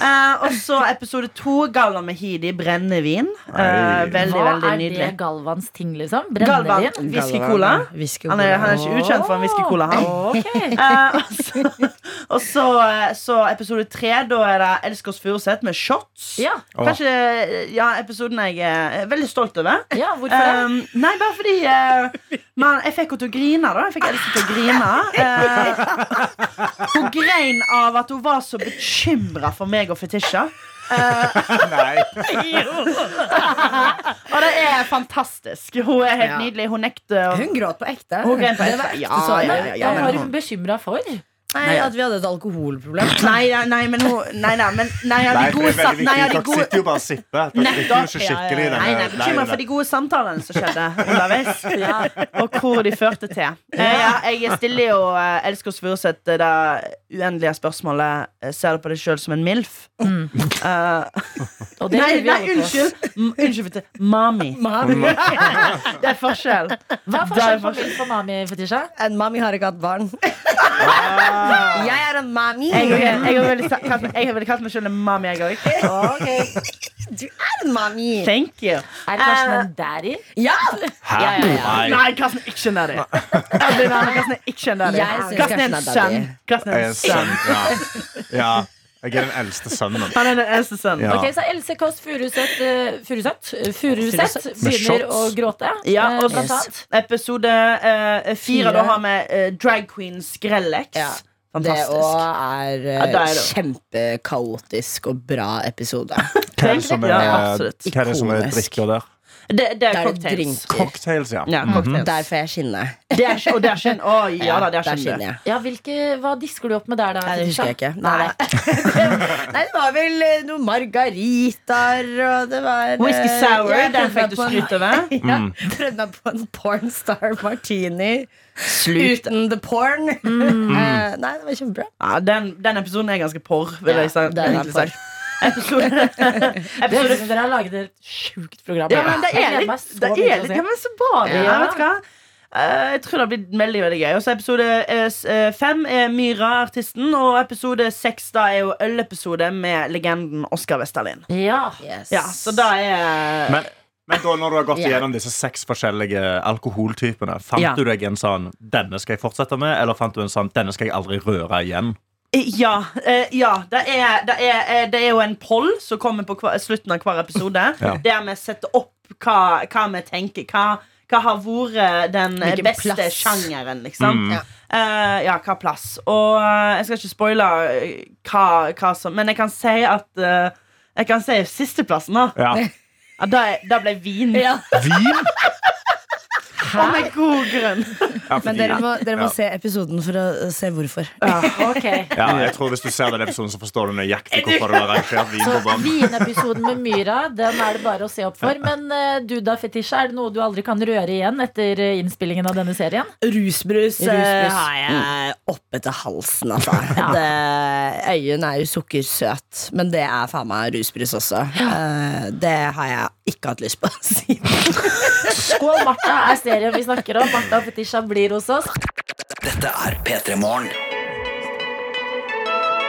Uh, og så episode to, Galvan Mehidi, brennevin. Uh, veldig, Hva veldig er det Galvans ting, liksom? Brennevin? whisky-cola. Han han er ikke ukjent for en whisky-cola, han. Ok. Eh, og så, og så, eh, så episode tre, da er det Elsk oss Furuseth med shots. Ja. Kanskje ja, episoden jeg er veldig stolt over. ja, hvorfor det? Um, nei, bare fordi uh, man, Jeg fikk henne til å grine. da Jeg fikk Else til å grine. Uh, hun grein av at hun var så bekymra for meg og Fetisha. Nei. Og det er fantastisk. Hun er helt Ja. nydelig. Hun nekter Hun gråt på ekte. Hun grein på ekte. Ja, ja, ja, ja, Hva var hun bekymra for? Nei, At vi hadde et alkoholproblem. Nei, nei, men Nei, nei, men nei, ja, de gode er ja, viktig. de gode sitter jo bare og sipper. Dere drikker jo ikke skikkelig. Nei, nei, bekymra for de gode samtalene som skjedde underveis. Og hvor de førte til. Eh, ja, jeg stiller jo uh, Elsker oss Furuseth det uendelige spørsmålet eh, Ser du på deg sjøl som en MILF? Eh, Og det nei, nei, unnskyld. M unnskyld. du. Mami. det er forskjell. Hva er Det forskjellen på. MILF og Mami, Fetisha? En mami har ikke hatt barn. Ah. Jeg er en mami. Jeg, jeg, jeg, kalt meg- jeg har kalt meg sjøl en mami, jeg òg. Du er en mami. Thank you. Er Karsten Eh, en daddy? Ja! Hæ? Ja, ja, ja. Nei. Nei, Karsten er ikke en daddy. Jeg blir med, Karsten er ikke en daddy. Jeg synes Karsten er en Karsten er daddy. sønn. Karsten Jeg er er en en sønn. sønn. Ja. ja. Jeg er den eldste sønnen. Han er den eldste sønnen. Ja. Ok, Så Else Kåss Furuseth eh, Furuseth eh, Furuseth Med begynner å gråte. Ja, eh, og blant annet. episode eh, fire, Fire. da har vi eh, Drag Queen Skrellex. Ja. Det òg er Ja, er eh, kjempekaotisk og bra episode. Hva er det som er, Ja, er, er drikker der? Det, det er cocktails. Cocktails, ja. Ja, cocktails. Der får jeg skinne. Det er, og der skinner Å, ja da, det er der skinner jeg. Ja, hvilke, Hva disker du opp med der, da? Nei, det husker jeg ikke. Nei. Nei, Nei, det var vel eh, noen margaritaer, og det var eh, Whisky sour, ja, den fikk du skryt over. Ja, Mm. prøvde meg på en pornstar martini Slut. uten the porn. Mm. nei, det var kjempebra. Ja, den, den episoden er ganske porr, vil Ja, jeg si. Ut som dere har laget et sjukt program. Ja, men det er litt, det er litt ja, men så bra. Ja. Vet du hva? Eh, jeg tror det har blitt veldig veldig gøy. Også Episode eh, eh, fem er Myra, artisten. Og episode seks da er jo ølepisode med legenden Oskar Westerlin. Ja. Yes. Ja, så da er Men, men da når du har gått yeah. igjennom disse seks forskjellige alkoholtypene, fant Ja. du deg en sånn 'denne skal jeg fortsette med', eller fant du en sånn 'denne skal jeg aldri røre igjen'? Ja. eh, ja det, er, det, er, eh, det er jo en poll som kommer på hver, slutten av hver episode. Ja. Der vi setter opp hva, hva vi tenker. Hva, hva har vært den eh, Hvilken beste plass. sjangeren, liksom. Mm. Ja. Eh, ja, hva plass. Og eh, jeg skal ikke spoile eh, hva, hva som Men jeg kan si at uh, Jeg kan si sisteplassen, da. Ja. Ja, da, da ble vin. Ja. Vin? Og med god grunn. Ja, Men dere må, dere må Ja. se episoden for å se hvorfor. Ok. Ja, jeg tror Hvis du ser den episoden, så forstår du nøyaktig hvorfor det var arrangert vin på vinepisoden med Myra Den er det bare å se opp for. Men eh, du da, Fetisha, er det noe du aldri kan røre igjen etter eh, innspillingen av denne serien? Rusbrus, eh, Rusbrus. har jeg oppe til halsen, altså. det, øyen er jo sukkersøt, men det er faen meg rusbrus også. Eh, det har jeg ikke hatt lyst på siden. Skål, Martha er serien vi snakker om. Martha Fetisha blir hos oss. Dette er P3 Morgen.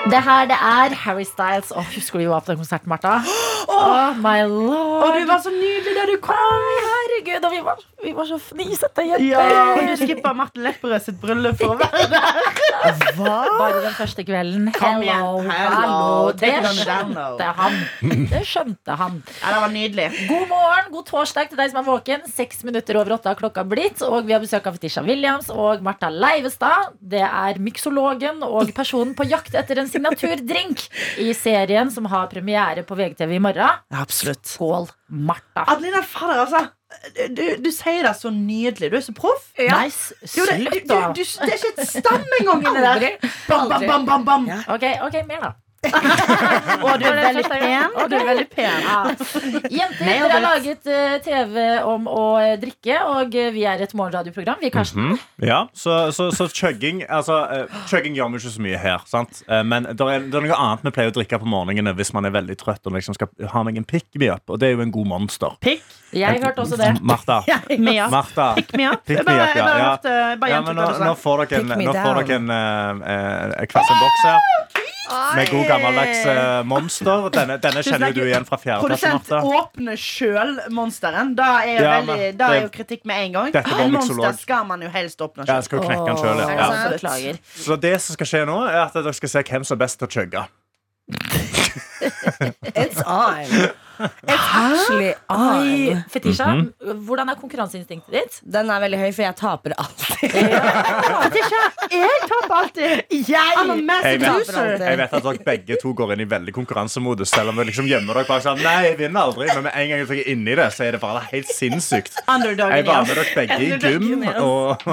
Det her det er Harry Styles. Åh, husker du vi var på den konserten, Martha? Oh, my lord. Og du var så nydelig da du kom. Herregud, og vi var, vi var så fnisete jenter. Ja, du skippa Martin Lepperød sitt bryllup for å være der. Bare den første kvelden. Kom igjen. Hello, Hello. hallo. Det skjønte han. Det skjønte han. Ja, det var nydelig. God morgen, god torsdag til deg som er våken. Seks minutter over åtte har klokka blitt. Og vi har besøk av Fetisha Williams og Martha Leivestad. Det er myksologen og personen på jakt etter en signaturdrink i serien som har premiere på VGTV i morgen. Absolutt. Skål, Martha. Adelina, fader, altså. Du, du sier det så nydelig. Du er så proff. Ja. Nei, Slutt, da. det er ikke et stam engang inni der. Aldri. Bam, bam, bam, bam, Ja. Ok, ok, mer da. Og du er veldig pen. Og du er veldig pen. Ja. Jenter, dere har laget eh, TV om å eh, drikke, og eh, vi er et morgenradioprogram. Vi, er Karsten. Mhm. Ja, så, så, så chugging altså, Chugging gjør vi ikke så mye her. Sant? Men det er, det er noe annet vi pleier å drikke på morgenene hvis man er veldig trøtt og liksom skal ha meg en pick me up. Og det er jo en god monster. Pick? Jeg hørte også det. Martha. Martha. Pick me up. Pick me up, ja, ja. Ja, men nå, nå får dere en, nå får dere en hver sin boks her. Med god gammeldags eh, monster. Denne, denne kjenner jo du igjen fra fjerde klasse, Produsent Martha. åpner sjøl monsteren. Da er jo, Ja, veldig, men da er det- jo kritikk med en gang. Dette var En monster skal man jo helst åpne Ja, jeg sjøl. skal jo knekke den selv, ja. ja. Beklager. Så det som skal skje nå, er at dere skal se hvem som er best til å chugge. It's on. Actually Oi, on. Fetisha, hvordan er konkurranseinstinktet ditt? Den er veldig høy, for jeg taper alltid. Fetisha, jeg taper alltid. I'm a Jeg massive vet, loser. jeg vet at dere begge to går inn i veldig konkurransemodus. Selv om dere liksom gjemmer dere bak sånn Nei, jeg vinner aldri. Men med en gang dere er inni det, så er det bare helt sinnssykt. Underdogen Jeg var med igjen. dere begge i gym, Underdogen og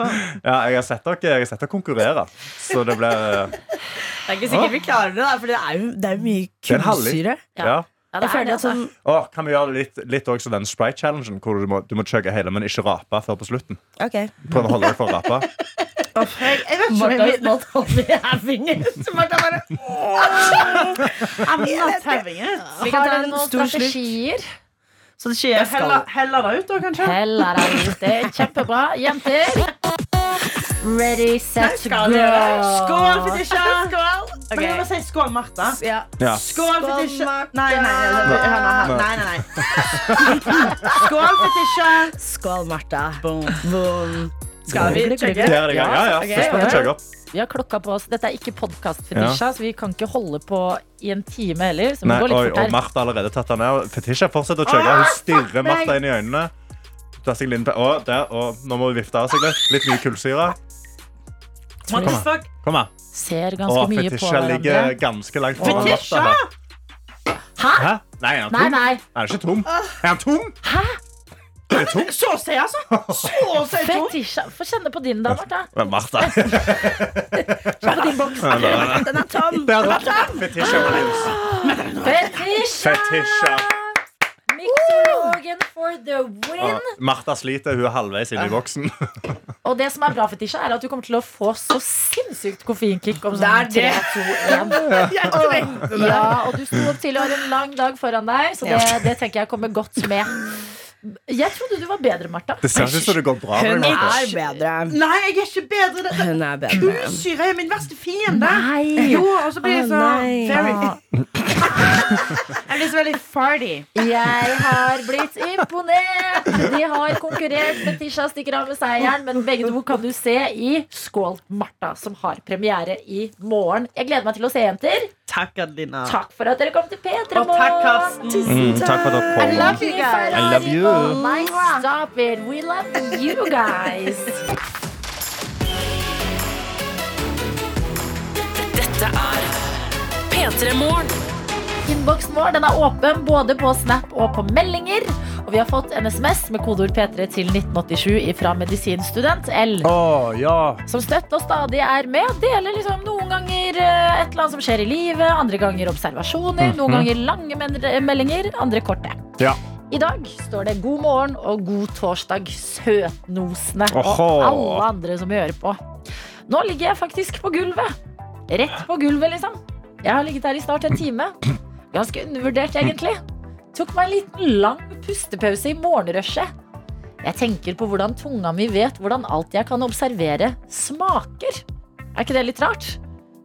ja, jeg har sett dere, jeg har sett dere konkurrere. Så det blir Det er ikke sikkert vi klarer det, da, for det er jo, det er jo mye Det er en halvlig. kullsyre. Ja. Ja, det Jeg er føler at sånn altså. Kan vi gjøre litt, litt også den Sprite-challengen, hvor du må, du må chugge hele, men ikke rape før på slutten? Ok. Prøv å holde deg for å rape. Jeg, vet ikke om jeg vil not only having it. Martha bare I'm not having it. Vi kan Har ta dere en noen stor slutt. strategier? Så det skjer heller, deg det ut, da, kanskje? Heller deg ut. Det er kjempebra. Jenter. Ready, set, Skal go. Skål, Fetisha! Skål! Okay. jeg må si skål, Martha. Ja. Ja. Skål, Fetisha. Nei, nei, nei. Skål, Fetisha. Skål, Martha. Boom. Boom. Skal vi chugge? Ja, ja, ja. Først må vi chugge opp. Vi har klokka på oss. Dette er ikke podkast, Fetisha, så vi kan ikke holde på i en time heller. Så Nei, går litt oi, og. Martha har allerede tatt den ned. Fetisha fortsetter å chugge. Hun stirrer Martha inn i øynene. Å, der, og nå må vi vifte av seg litt. Litt mye kullsyre. What the fuck? Kom her. Ser ganske ganske mye på fetisja ligger hverandre. ganske langt foran her. Hæ? Hæ? Nei, er han Nei, tom? nei. Er han ikke tom? Er han tom? Hæ? Er det tom? Så å si, altså. Så å si tom! Fetisja? Få kjenne på din, da, Martha. Men Martha. Kjenn på din boks. Den er tom. Fetisja er Fetisja. Williams. Fetisha! Fetisha. Mixologen for the win. Og Martha sliter. Hun er halvveis inn i boksen. Og det som er bra, Fetisha, er at du kommer til å få så sinnssykt koffeinkick om Det sånn er 3, 2, 1. Jeg trengte det. Ja, og du sto opp tidlig og har en lang dag foran deg, så det, det tenker jeg kommer godt med. Jeg trodde du var bedre, Martha. Det ser ut som det går bra med Hun deg, Martha. er bedre. Nei, jeg er ikke bedre. Det- Hun er bedre. Er min verste fiende. Nei. Jo, og så blir jeg Å, så nei. Jeg blir så veldig farty. Jeg har blitt imponert! De har konkurrert. Fetisha stikker av med seieren, men begge to kan du se i Skål Martha, som har premiere i morgen. Jeg gleder meg til å se, jenter. Takk, Adelina. Takk for at dere kom til P3 Og takk, Karsten. Mm, takk for at dere I kom. love you guys. I love you. Stop it. We love you guys. Dette er P3 Morgen. Innboksen vår den er åpen både på Snap og på meldinger. Og vi har fått en SMS med kodeord P3 til 1987 fra medisinstudent L. Oh, ja. Som støtt og stadig er med. Deler liksom noen ganger eh, et eller annet som skjer i livet, andre ganger observasjoner, noen ganger lange meldinger, andre korte. Ja. I dag står det 'God morgen' og 'God torsdag', søtnosene og alle andre som hører på. Nå ligger jeg faktisk på gulvet. Rett på gulvet, liksom. Jeg har ligget her i snart en time. Ganske undervurdert, egentlig. Tok meg en liten lang pustepause i morgenrushet. Jeg tenker på hvordan tunga mi vet hvordan alt jeg kan observere, smaker. Er ikke det litt rart?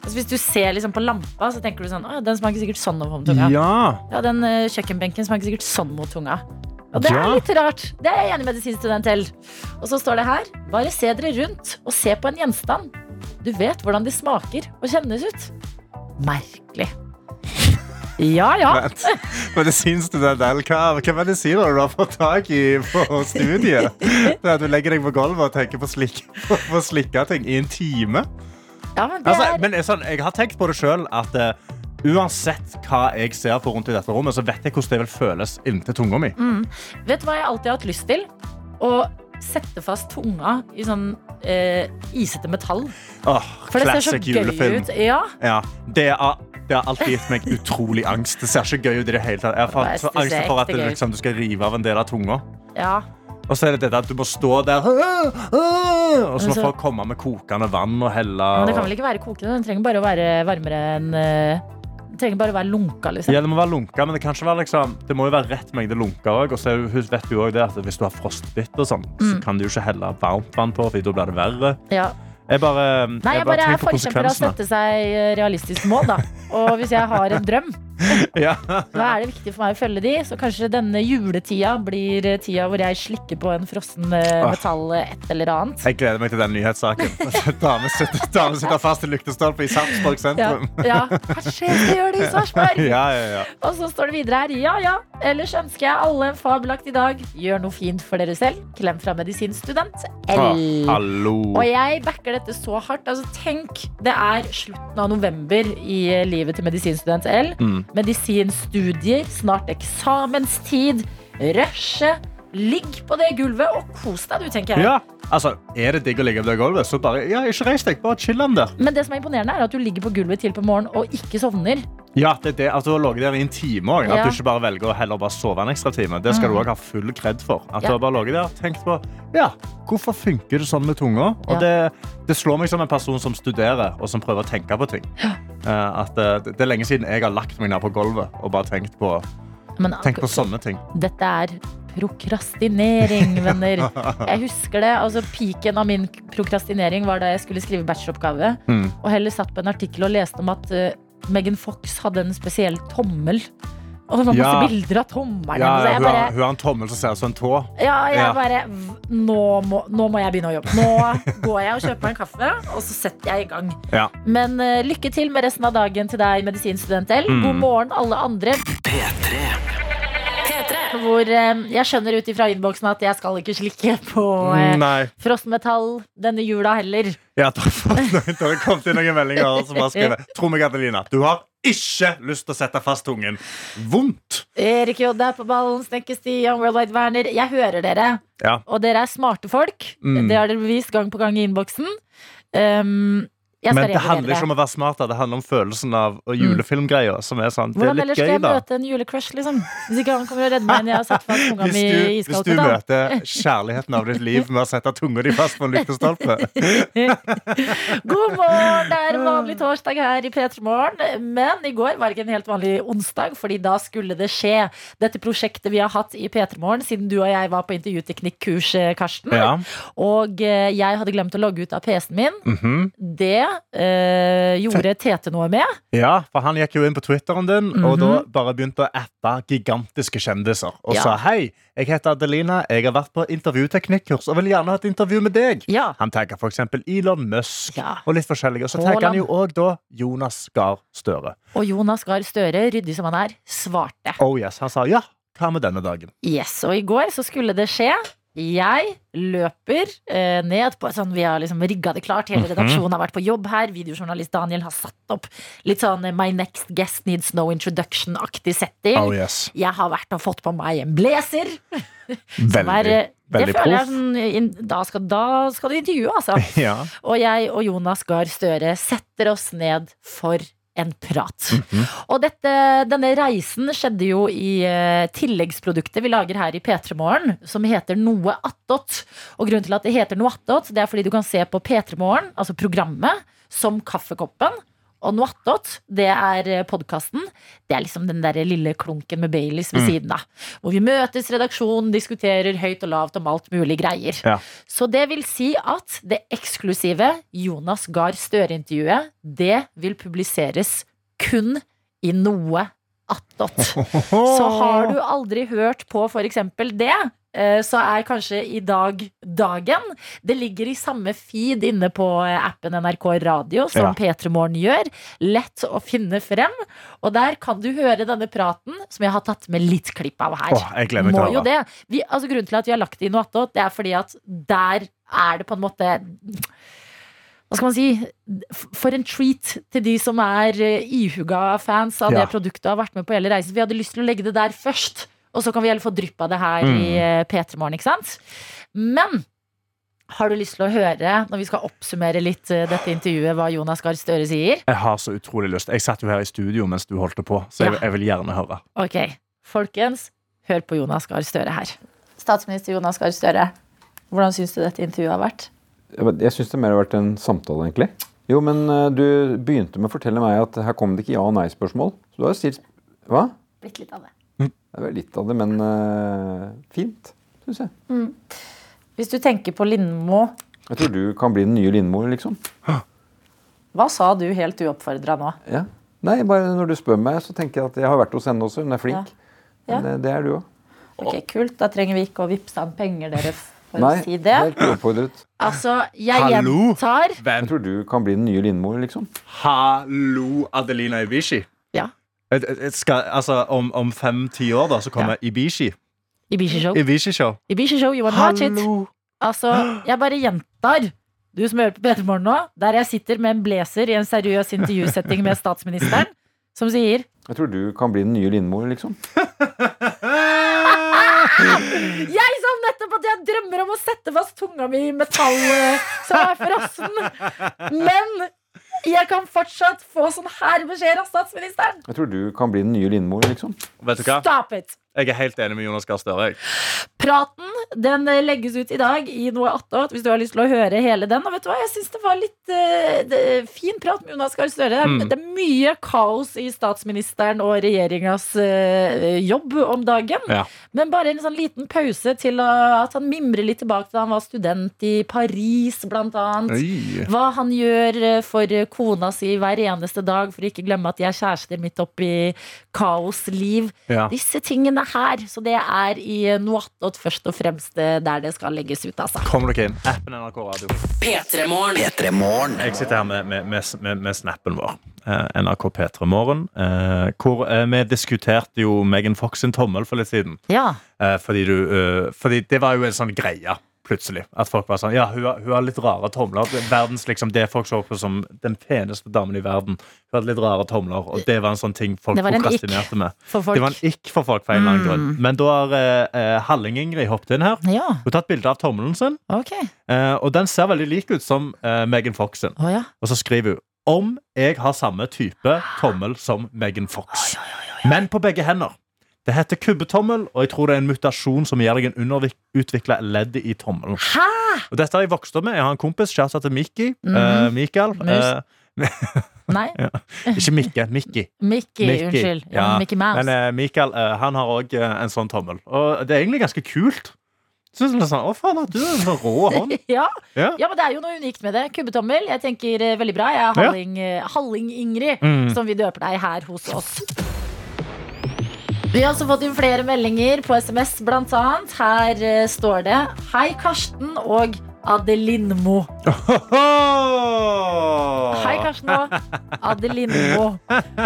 Altså, hvis du ser liksom på lampa, så tenker du sånn «Å, Den smaker sikkert sånn mot tunga. Ja. Ja, den uh, kjøkkenbenken smaker sikkert sånn mot tunga. Og det er litt rart. Det er jeg enig med medisinstudent til. Og så står det her Bare se dere rundt og se på en gjenstand. Du vet hvordan de smaker og kjennes ut. Merkelig. Ja, ja. Vent. Medisinstudent L, hva, medisiner du har fått tak i på studiet? Det at du legger deg på gulvet og tenker på, slik, på, på ting i en time? ja men Altså, er, men det er sånn, jeg har tenkt på det sjøl at uh, uansett hva jeg ser på rundt i dette rommet, så vet jeg hvordan det vil føles inntil tunga mi. mm. Vet du hva jeg alltid har hatt lyst til? Å sette fast tunga i sånn eh, isete metall. Åh, For det ser så gøy julefilm. ut. Ja. Ja, det, er, det har alltid gitt meg utrolig angst. Det ser ikke gøy ut i det hele tatt. Jeg har så angst for at det, liksom, du skal rive av en del av tunga. ja. Og så er det dette at du må stå der Og så må folk komme med kokende vann og helle. Men det kan vel ikke være kokende? Den trenger bare å være varmere enn eh, Den trenger bare å være lunka, liksom. Ja, det må være lunka, men det kan ikke være liksom Det må jo være rett mengde lunka òg. Og så vet at hvis du har frostbitt og sånn, så Mm. kan du jo ikke helle varmt vann på, for da blir det verre. Ja. Jeg bare, Nei, jeg jeg bare er forkjemper av å sette seg eh, realistiske mål, da. Og hvis jeg har en drøm, Ja. da er det viktig for meg å følge de. Så kanskje denne juletida blir eh, tida hvor jeg slikker på en frossen eh, metall eh, et eller annet. Jeg gleder meg til den nyhetssaken. Dame sitter, fast i lyktestolpe i Sarpsborg sentrum. ja. Hva skjer? Det gjør det i Sarpsborg? Ja, ja, ja. Og så står det videre her. Ja, ja. Ellers ønsker jeg alle en fabelaktig dag. Gjør noe fint for dere selv. Klem fra medisinstudent L. Ah. Og jeg backer dette så hardt. Altså, tenk, det er slutten av november i livet til medisinstudent L. Mm. Medisinstudier, snart eksamenstid. Rushe. Ligg på det gulvet og kos deg, du, tenker jeg. Ja, altså, Er det digg å ligge på det gulvet, så bare ja, ikke reis deg. Bare chill den der. Men det som er imponerende, er at du ligger på gulvet til på morgenen og ikke sovner. Ja, det er det. At du har ligget der i en time òg. At Ja. du ikke bare velger å heller bare sove en ekstra time. Det skal Mm. du òg ha full kred for. At Ja. du har bare ligget der tenkt på ja, hvorfor funker det sånn med tunga. Og det, det slår meg som en person som studerer og som prøver å tenke på ting. Eh, at eh, det, det er lenge siden jeg har lagt meg ned på gulvet og bare tenkt på, Men Tenk på sånne ting. Dette er prokrastinering, venner. Jeg husker det. altså Piken av min prokrastinering var da jeg skulle skrive bacheloroppgave. Mm. Og heller satt på en artikkel og leste om at uh, Megan Fox hadde en spesiell tommel. Og det var masse Ja. bilder av tommelen Ja, hun, bare, har, hun har en tommel som ser ut som en tå. ja, jeg Ja. bare nå må, nå må jeg begynne å jobbe. Nå går jeg og kjøper meg en kaffe, og så setter jeg i gang. Ja. Men uh, lykke til med resten av dagen til deg, medisinstudent L. Mm. God morgen, alle andre. Hvor eh, jeg skjønner ut ifra innboksen at jeg skal ikke slikke på eh, Nei. frostmetall denne jula heller. Ja, da har noen- det kommet inn noen meldinger som har skrevet Tro meg, Adelina, du har ikke lyst til å sette fast tungen. Vondt. Erik J. er på ballen, Snekke Stian, Worldwide Werner. Jeg hører dere, Ja. og dere er smarte folk. Mm. Det har dere bevist gang på gang i innboksen. Um, Men det handler ikke om å være smart, det handler om følelsen av julefilmgreia. Som er sånn, Hvordan ellers skal jeg møte en julecrush, liksom? Hvis ikke han kommer og redder meg når jeg har satt fast tunga mi i hvis du møter kjærligheten av ditt liv med å sette tunga di fast på en lyktestolpe. God morgen! Det er vanlig torsdag her i P3 Morgen. Men i går var det ikke en helt vanlig onsdag, Fordi da skulle det skje. Dette prosjektet vi har hatt i P3 Morgen siden du og jeg var på intervjuteknikkurs, eh, Karsten. Ja. Og eh, jeg hadde glemt å logge ut av PC-en min. Mhm. Det eh, gjorde Tete noe med. ja, for han gikk jo inn på Twitteren din og Mhm. da bare begynte å appe gigantiske kjendiser. Og Ja. sa hei, jeg heter Adelina, jeg har vært på intervjuteknikkurs og vil gjerne ha et intervju med deg. Ja. Han tagga eksempel Elon Musk Ja. og litt forskjellige. Og så tagga han jo òg da Jonas Gahr Støre. Og Jonas Gahr Støre, ryddig som han er, svarte. Oh yes, Han sa ja, hva med denne dagen? Yes, Og i går så skulle det skje. Jeg løper eh, ned på sånn Vi har liksom rigga det klart. Hele Mhm. redaksjonen har vært på jobb her. Videojournalist Daniel har satt opp litt sånn eh, My next guest needs no introduction-aktig setting. Oh yes. Jeg har vært og fått på meg en blazer. Veldig, er, eh, det veldig proff. sånn, inn- da, skal, da skal du intervjue, altså. Ja. Og jeg og Jonas Gahr Støre setter oss ned for en prat. Mhm. Og dette, denne reisen skjedde jo i uh, tilleggsproduktet vi lager her i P3 Morgen, som heter Noe attåt. Og grunnen til at det heter Noe attåt, det er fordi du kan se på P3 Morgen, altså programmet, som kaffekoppen. Og Noattot, det er podkasten. Det er liksom den der lille klunken med Baileys ved Mm. siden av. Hvor vi møtes, redaksjonen diskuterer høyt og lavt om alt mulig greier. Ja. Så det vil si at det eksklusive Jonas Gahr Støre-intervjuet, det vil publiseres kun i noe attåt. Så har du aldri hørt på f.eks. det, eh, så er kanskje i dag dagen. Det ligger i samme feed inne på eh, appen NRK Radio som Ja. P3 Morgen gjør. Lett å finne frem. Og der kan du høre denne praten som jeg har tatt med litt klipp av her. Åh, jeg gleder meg til det. Vi, altså, grunnen til at vi har lagt det i noe attåt, det er fordi at der er det på en måte hva skal man si, for en treat til de som er eh, ihuga fans av Ja. det produktet og har vært med på hele reisen. Vi hadde lyst til å legge det der først, og så kan vi heller få drypp av det her Mm. i eh, P3 Morgen, ikke sant? Men har du lyst til å høre, når vi skal oppsummere litt eh, dette intervjuet, hva Jonas Gahr Støre sier? Jeg har så utrolig lyst. Jeg satt jo her i studio mens du holdt det på, så jeg, Ja. jeg vil gjerne høre. Ok, folkens, hør på Jonas Gahr Støre her. Statsminister Jonas Gahr Støre, hvordan syns du dette intervjuet har vært? Jeg, jeg syns det mer har vært en samtale, egentlig. Jo, men eh, du begynte med å fortelle meg at her kom det ikke ja- og nei-spørsmål. Så du har jo stilt Hva? Blitt litt av det. Det er vel litt av det, men uh, fint, syns jeg. Mm. Hvis du tenker på Lindmo, Jeg tror du kan bli den nye Lindmo, liksom. hva sa du helt uoppfordra nå? Ja. Nei, bare når du spør meg, så tenker jeg at jeg har vært hos henne også. Hun er flink. Ja. Men det, det er du òg. Ok, kult. Da trenger vi ikke å vippse han penger, dere, for Nei, å si det. helt uoppfordret. Altså, jeg Hallo? gjentar Jeg tror du kan bli den nye Lindmo, liksom. Hallo, Adelina Ibishi. Ja. Skal, altså, om, om fem-ti år da, så kommer Ibishi. Ibishi Show. Ibishi Show. Ibishi Show, you wanna watch it? Altså, jeg bare gjentar. Du som hører på P3 Morgen nå, der jeg sitter med en blazer i en seriøs intervjusetting med statsministeren, som sier Jeg tror du kan bli den nye Lindmo, liksom. Jeg sa nettopp at jeg drømmer om å sette fast tunga mi i metall eh, som er frossen. Men jeg kan fortsatt få sånn her beskjed av statsministeren. Jeg tror du kan bli den nye Lindmo, liksom. Vet du hva? Stop it! Jeg er helt enig med Jonas Gahr Støre. Praten den eh, legges ut i dag i noe attåt, hvis du har lyst til å høre hele den. Og vet du hva, jeg syns det var litt uh, det, fin prat med Jonas Gahr Støre. Mm. Det er mye kaos i statsministeren og regjeringas uh, jobb om dagen. Ja. Men bare en sånn liten pause til at han mimrer litt tilbake til da han var student i Paris, blant annet. Oi. Hva han gjør for kona si hver eneste dag for å ikke glemme at de er kjærester midt oppi kaosliv. Ja. Disse tingene her. Så det er i Noatot først og fremst eh, der det skal legges ut, altså. Kom dere inn. Appen NRK Radio. P3 Morgen. Jeg sitter her med, med, med, med, med snappen vår. Eh, NRK P3 Morgen. Eh, hvor eh, vi diskuterte jo Megan Fox sin tommel for litt siden. Ja. Eh, fordi, du, eh, fordi det var jo en sånn greie. Plutselig. At folk var sånn Ja, hun har, hun har litt rare tomler. Verdens, liksom, det folk så på som den peneste damen i verden. Hun hadde litt rare tomler, og det var en sånn ting folk prokrastinerte med. Det var en ikk for folk for en eller annen Mm. grunn. Men da har eh, eh, Halling-Ingrid hoppet inn her. Ja. Hun har tatt bilde av tommelen sin, okay. eh, og den ser veldig lik ut som eh, Megan Fox sin. Oh, ja. Og så skriver hun om jeg har samme type tommel som Megan Fox. Men på begge hender. Det heter kubbetommel, og jeg tror det er en mutasjon som gir deg en underutvikla ledd i tommelen. Hæ? Og dette har jeg vokst opp med. Jeg har en kompis, kjæreste til Mickey. Mhm. eh, Mikael. Mus. eh, Nei. ja. Ikke Mikke, Mikki. Mikki, unnskyld. Ja, Mickey Mouse. Men uh, Mikael han har òg en sånn tommel. Og det er egentlig ganske kult. Synes jeg sånn, Å, faen, at du en sånn rå hånd? ja. Ja. ja, men det er jo noe unikt med det. Kubbetommel. Jeg tenker veldig bra. Jeg er Ja. Halling, Halling-Ingrid, Mm. som vi døper deg her hos oss. Vi har også fått inn flere meldinger på SMS, blant annet. Her uh, står det Hei, Karsten og Adelinmo. Hei, Karsten og Adelinmo.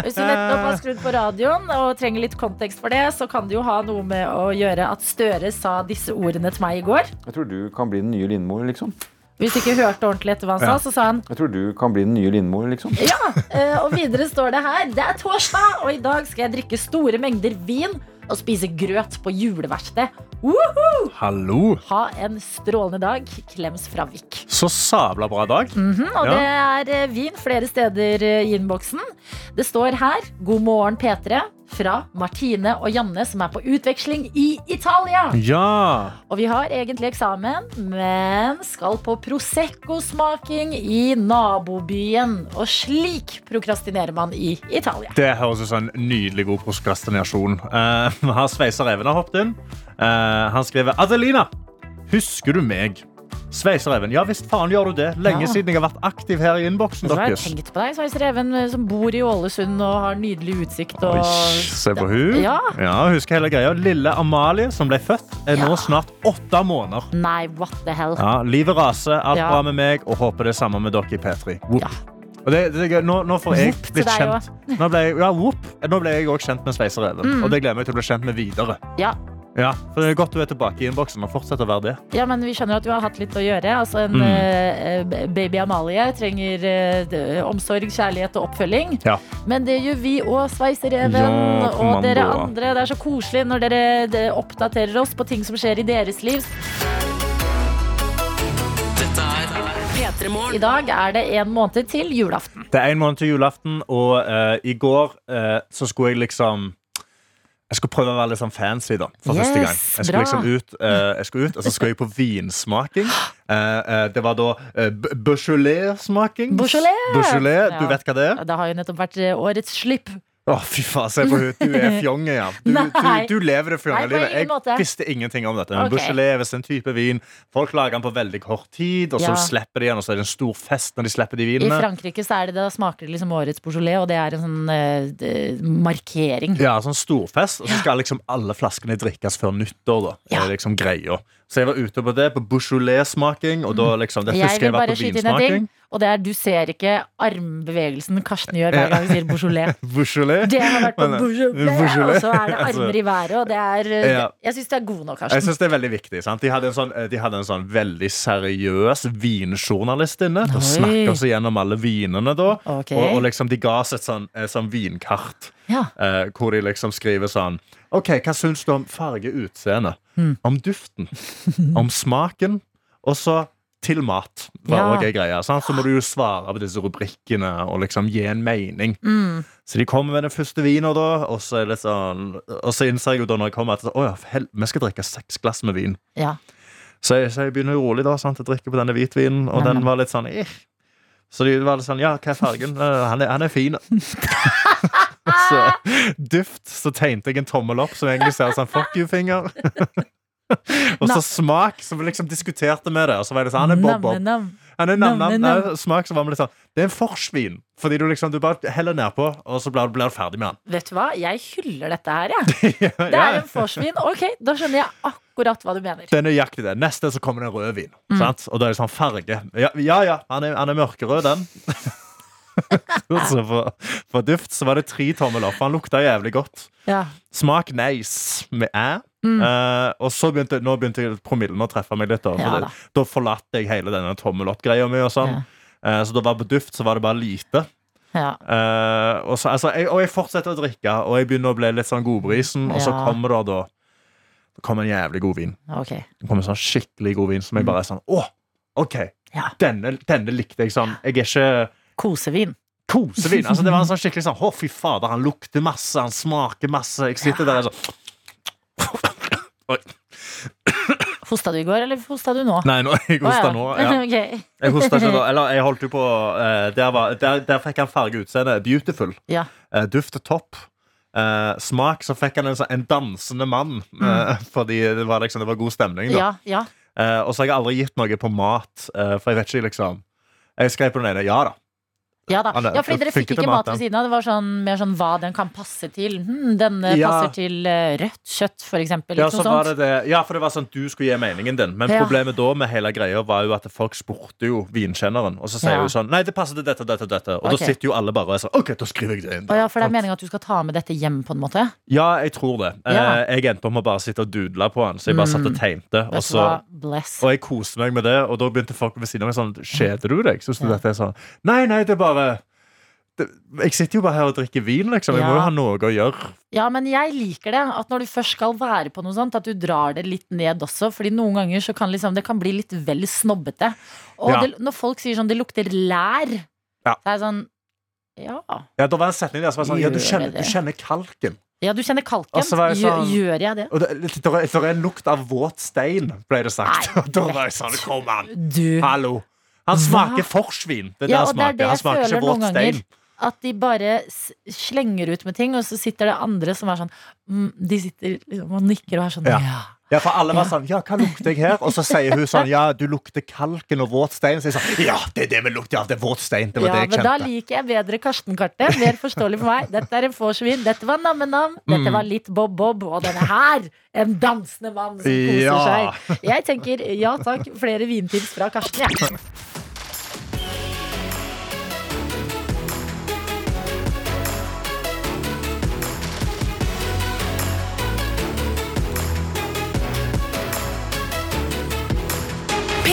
Hvis du nettopp har skrudd på radioen og trenger litt kontekst for det, så kan det jo ha noe med å gjøre at Støre sa disse ordene til meg i går. Jeg tror du kan bli den nye Lindmo, liksom. Hvis du ikke hørte ordentlig etter hva han sa, så sa han Jeg tror du kan bli den nye Lindmo, liksom. ja, eh, og videre står det her Det er torsdag, og i dag skal jeg drikke store mengder vin og spise grøt på juleverksted. Hallo! Ha en strålende dag. Klems fra Vik. Så sabla bra dag. Mhm, og Ja. det er eh, vin flere steder eh, i innboksen. Det står her 'God morgen, P3' fra Martine og Janne, som er på utveksling i Italia. Ja. Og vi har egentlig eksamen, men skal på Prosecco-smaking i nabobyen. Og slik prokrastinerer man i Italia. Det høres ut som en nydelig god prokrastinasjon. Uh, her Sveiser Even har hoppet inn. Uh, han skriver Adelina, husker du meg Sveisereven. Ja visst faen gjør du det. Lenge Ja. siden jeg har vært aktiv her i innboksen har jeg deres. tenkt på deg, Sveisereven, eh, som bor i Ålesund og har nydelig utsikt. Og... Oi, se på hun. Ja. Ja, husker hele greia. Lille Amalie, som ble født, er nå snart åtte måneder. Nei, what the hell. Ja, livet raser, alt Ja. bra med meg, og håper det er samme med dere i P3. Whoop. Og det, det. Nå, nå får jeg Whoop blitt kjent Nå ble ja, whoop. Nå ble jeg også kjent med Sveisereven, Mm. og det gleder jeg meg til å bli kjent med videre. Ja. Ja, for det er godt du er tilbake i innboksen og fortsetter å være det. Ja, men vi skjønner at du har hatt litt å gjøre. Altså, en Mm. uh, baby Amalie trenger uh, omsorg, kjærlighet og oppfølging. Ja. Men det gjør vi òg, Sveisereven. Ja, og dere andre. Det er så koselig når dere de, oppdaterer oss på ting som skjer i deres liv. Dette P3 Morgen. I dag er det en måned til julaften. Det er en måned til julaften, og uh, i går så skulle jeg liksom jeg skulle prøve å være litt sånn fancy da, for Yes, første gang. Jeg skulle liksom ut, uh, jeg skulle ut, og så skulle jeg på vinsmaking. Uh, uh, det var da Beaujolais-smaking. Beaujolais! Beaujolais, Du vet hva det er? Det har jo nettopp vært årets slipp. Å, fy faen, se på henne! Du er fjonge, ja. Du, du, du lever det fjonge-livet. Jeg visste ingenting om dette. Men Ok. Beaujolais er en type vin. Folk lager den på veldig kort tid, og så Ja. slipper de den, og så er det en stor fest når de slipper de vinene. I. Frankrike så er det, da smaker det liksom årets Beaujolais, og det er en sånn eh, markering. Ja, sånn storfest, og så skal liksom alle flaskene drikkes før nyttår. da Det er liksom greia Så jeg var ute på det, på Beaujolais-smaking, og da liksom Det husker Jeg var på vinsmaking. Og det er du ser ikke armbevegelsen Karsten gjør hver gang han sier Beaujolais. Beaujolais. Det har vært på eh, Beaujolais, og så er det Altså, armer i været, og det er eh, Ja. Jeg syns det er god nok, Jeg Karsten. synes det er veldig viktig. Sant? De, hadde en sånn, de hadde en sånn veldig seriøs vinjournalist inne. Og snakka oss gjennom alle vinene da. Okay. Og, og liksom de ga oss et sånn, et sånn vinkart. Ja. Eh, hvor de liksom skriver sånn OK, hva syns du om farge, utseende? Mm. Om duften? om smaken? Og så til mat. var Ja. greie, sant? Så må du jo svare på disse rubrikkene og liksom gi en mening. Mm. Så de kommer med den første vinen, da, og så, er det sånn, og så innser jeg jo da når jeg kommer at å ja, hel, vi skal drikke seks glass med vin. Ja. Så jeg, så jeg begynner jo rolig da, sant, å drikke på denne hvitvinen, og Ja. den var litt sånn eh. Så de var litt sånn Ja, hva er fargen? «Eh, Han er, han er fin. så duft, så tegnte jeg en tommel opp som egentlig ser sånn fuck you-finger. og så smak, så vi liksom diskuterte med det, og så var det sånn Han er bob-bob. Smak, så var vi litt sånn Det er en forsvin. Fordi du liksom, du bare heller nedpå, og så blir, du ferdig med han. Vet du hva, jeg hyller dette her, jeg. ja, Det er en forsvin. Ok, da skjønner jeg akkurat hva du mener. Det er nøyaktig det. Neste så kommer det en rødvin. Mm. Sant? Og da er det sånn farge. Ja ja, ja han, er, han er mørkerød, den. så for, for duft så var det tre tommel opp. Han lukta jævlig godt. Ja. Smak nice med æ. Mm. Eh, og så begynte, nå begynte promillen å treffe meg litt. Da, Ja da. da forlatte jeg hele denne tommel opp-greia mi. Og, sånn. Eh, så da var på duft så var det bare lite. Ja. Uh, og, så, altså, jeg, og jeg fortsetter å drikke, og jeg begynner å bli litt sånn godbrisen. Og så Ja. kommer det da Det kommer en jævlig god vin. Okay. Det kommer en sånn skikkelig god vin som jeg bare er sånn Å, OK! Ja. Denne, denne likte jeg sånn. Jeg er ikke Kosevin. Kosevin. Altså, det var en sånn skikkelig sånn Å, fy fader, han lukter masse, han smaker masse. Jeg sitter der og sånn Hosta du i går, eller hosta du nå? Nei, nå, jeg hosta nå. Ja. okay. Jeg hosta ikke da. Eller jeg holdt jo på eh, der, var, der, der fikk han farge utseende. Beautiful. Ja. Eh, duft topp. Eh, smak så fikk han en, sånn- en dansende mann. Mm. fordi det var, liksom, det var god stemning. Da. Ja, ja. Eh, og så har jeg aldri gitt noe på mat, eh, for jeg vet ikke liksom Jeg skrev på den ene ja da. Ja, da. Han ja, fordi dere fikk ikke mat ved siden av. Det var sånn, mer sånn hva den kan passe til. Hm, denne Ja. passer til eh, rødt kjøtt, for eksempel. Ja, så var det det. ja, for det var sånn du skulle gi meningen din. Men Ja. problemet da med hele greia var jo at folk spurte jo vinkjenneren. Og så sier Ja. hun sånn Nei, det passer til dette dette dette. Og okay. da sitter jo alle bare og er sånn OK, da skriver jeg det inn. Og ja, for det er meningen at du skal ta med dette hjem, på en måte? Ja, jeg tror det. Eh, jeg endte opp med å bare sitte og dudle på den. Så jeg bare satt og tegnte. Og, så, og jeg koste meg med det, og da begynte folk ved siden av meg sånn Kjeder du deg? Syns du dette er sånn Nei, nei, det er bare det, Jeg sitter jo bare her og drikker vin, liksom. Jeg må jo ha noe å gjøre. Ja, men jeg liker det. At når du først skal være på noe sånt, at du drar det litt ned også. Fordi noen ganger så kan liksom, det kan bli litt vel snobbete. Og Ja. det, når folk sier sånn 'det lukter lær', Ja. så er sånn Ja. Ja, det var en setning der som var sånn Ja, du kjenner, du kjenner kalken. Ja, du kjenner kalken. Sånn- gjør jeg det? Og det, det, det, er- det er en lukt av våt stein, ble det sagt. Nei, da var jeg sånn Kom an! Du. Hallo! Han smaker forsvin. Det Ja, han og det det Han jeg smaker føler ikke våt noen ganger. stein. At de bare slenger ut med ting, og så sitter det andre som er sånn mm, De sitter liksom og nikker og er sånn Ja. ja. Ja, for alle var sånn, ja, hva lukter jeg her? Og så sier hun sånn, ja, du lukter kalken og våt stein. Så jeg sånn, ja, det er det vi lukter av, det er våt stein. Det var Ja, det jeg kjente. Ja, men da liker jeg bedre Karsten-kartet. Mer forståelig for meg. Dette er en vorsvin. Dette var namme-nam. Dette Mm. var litt bob-bob. Og denne her, en dansende mann som koser Ja. seg. Jeg tenker ja takk, flere vintips fra Karsten. Ja.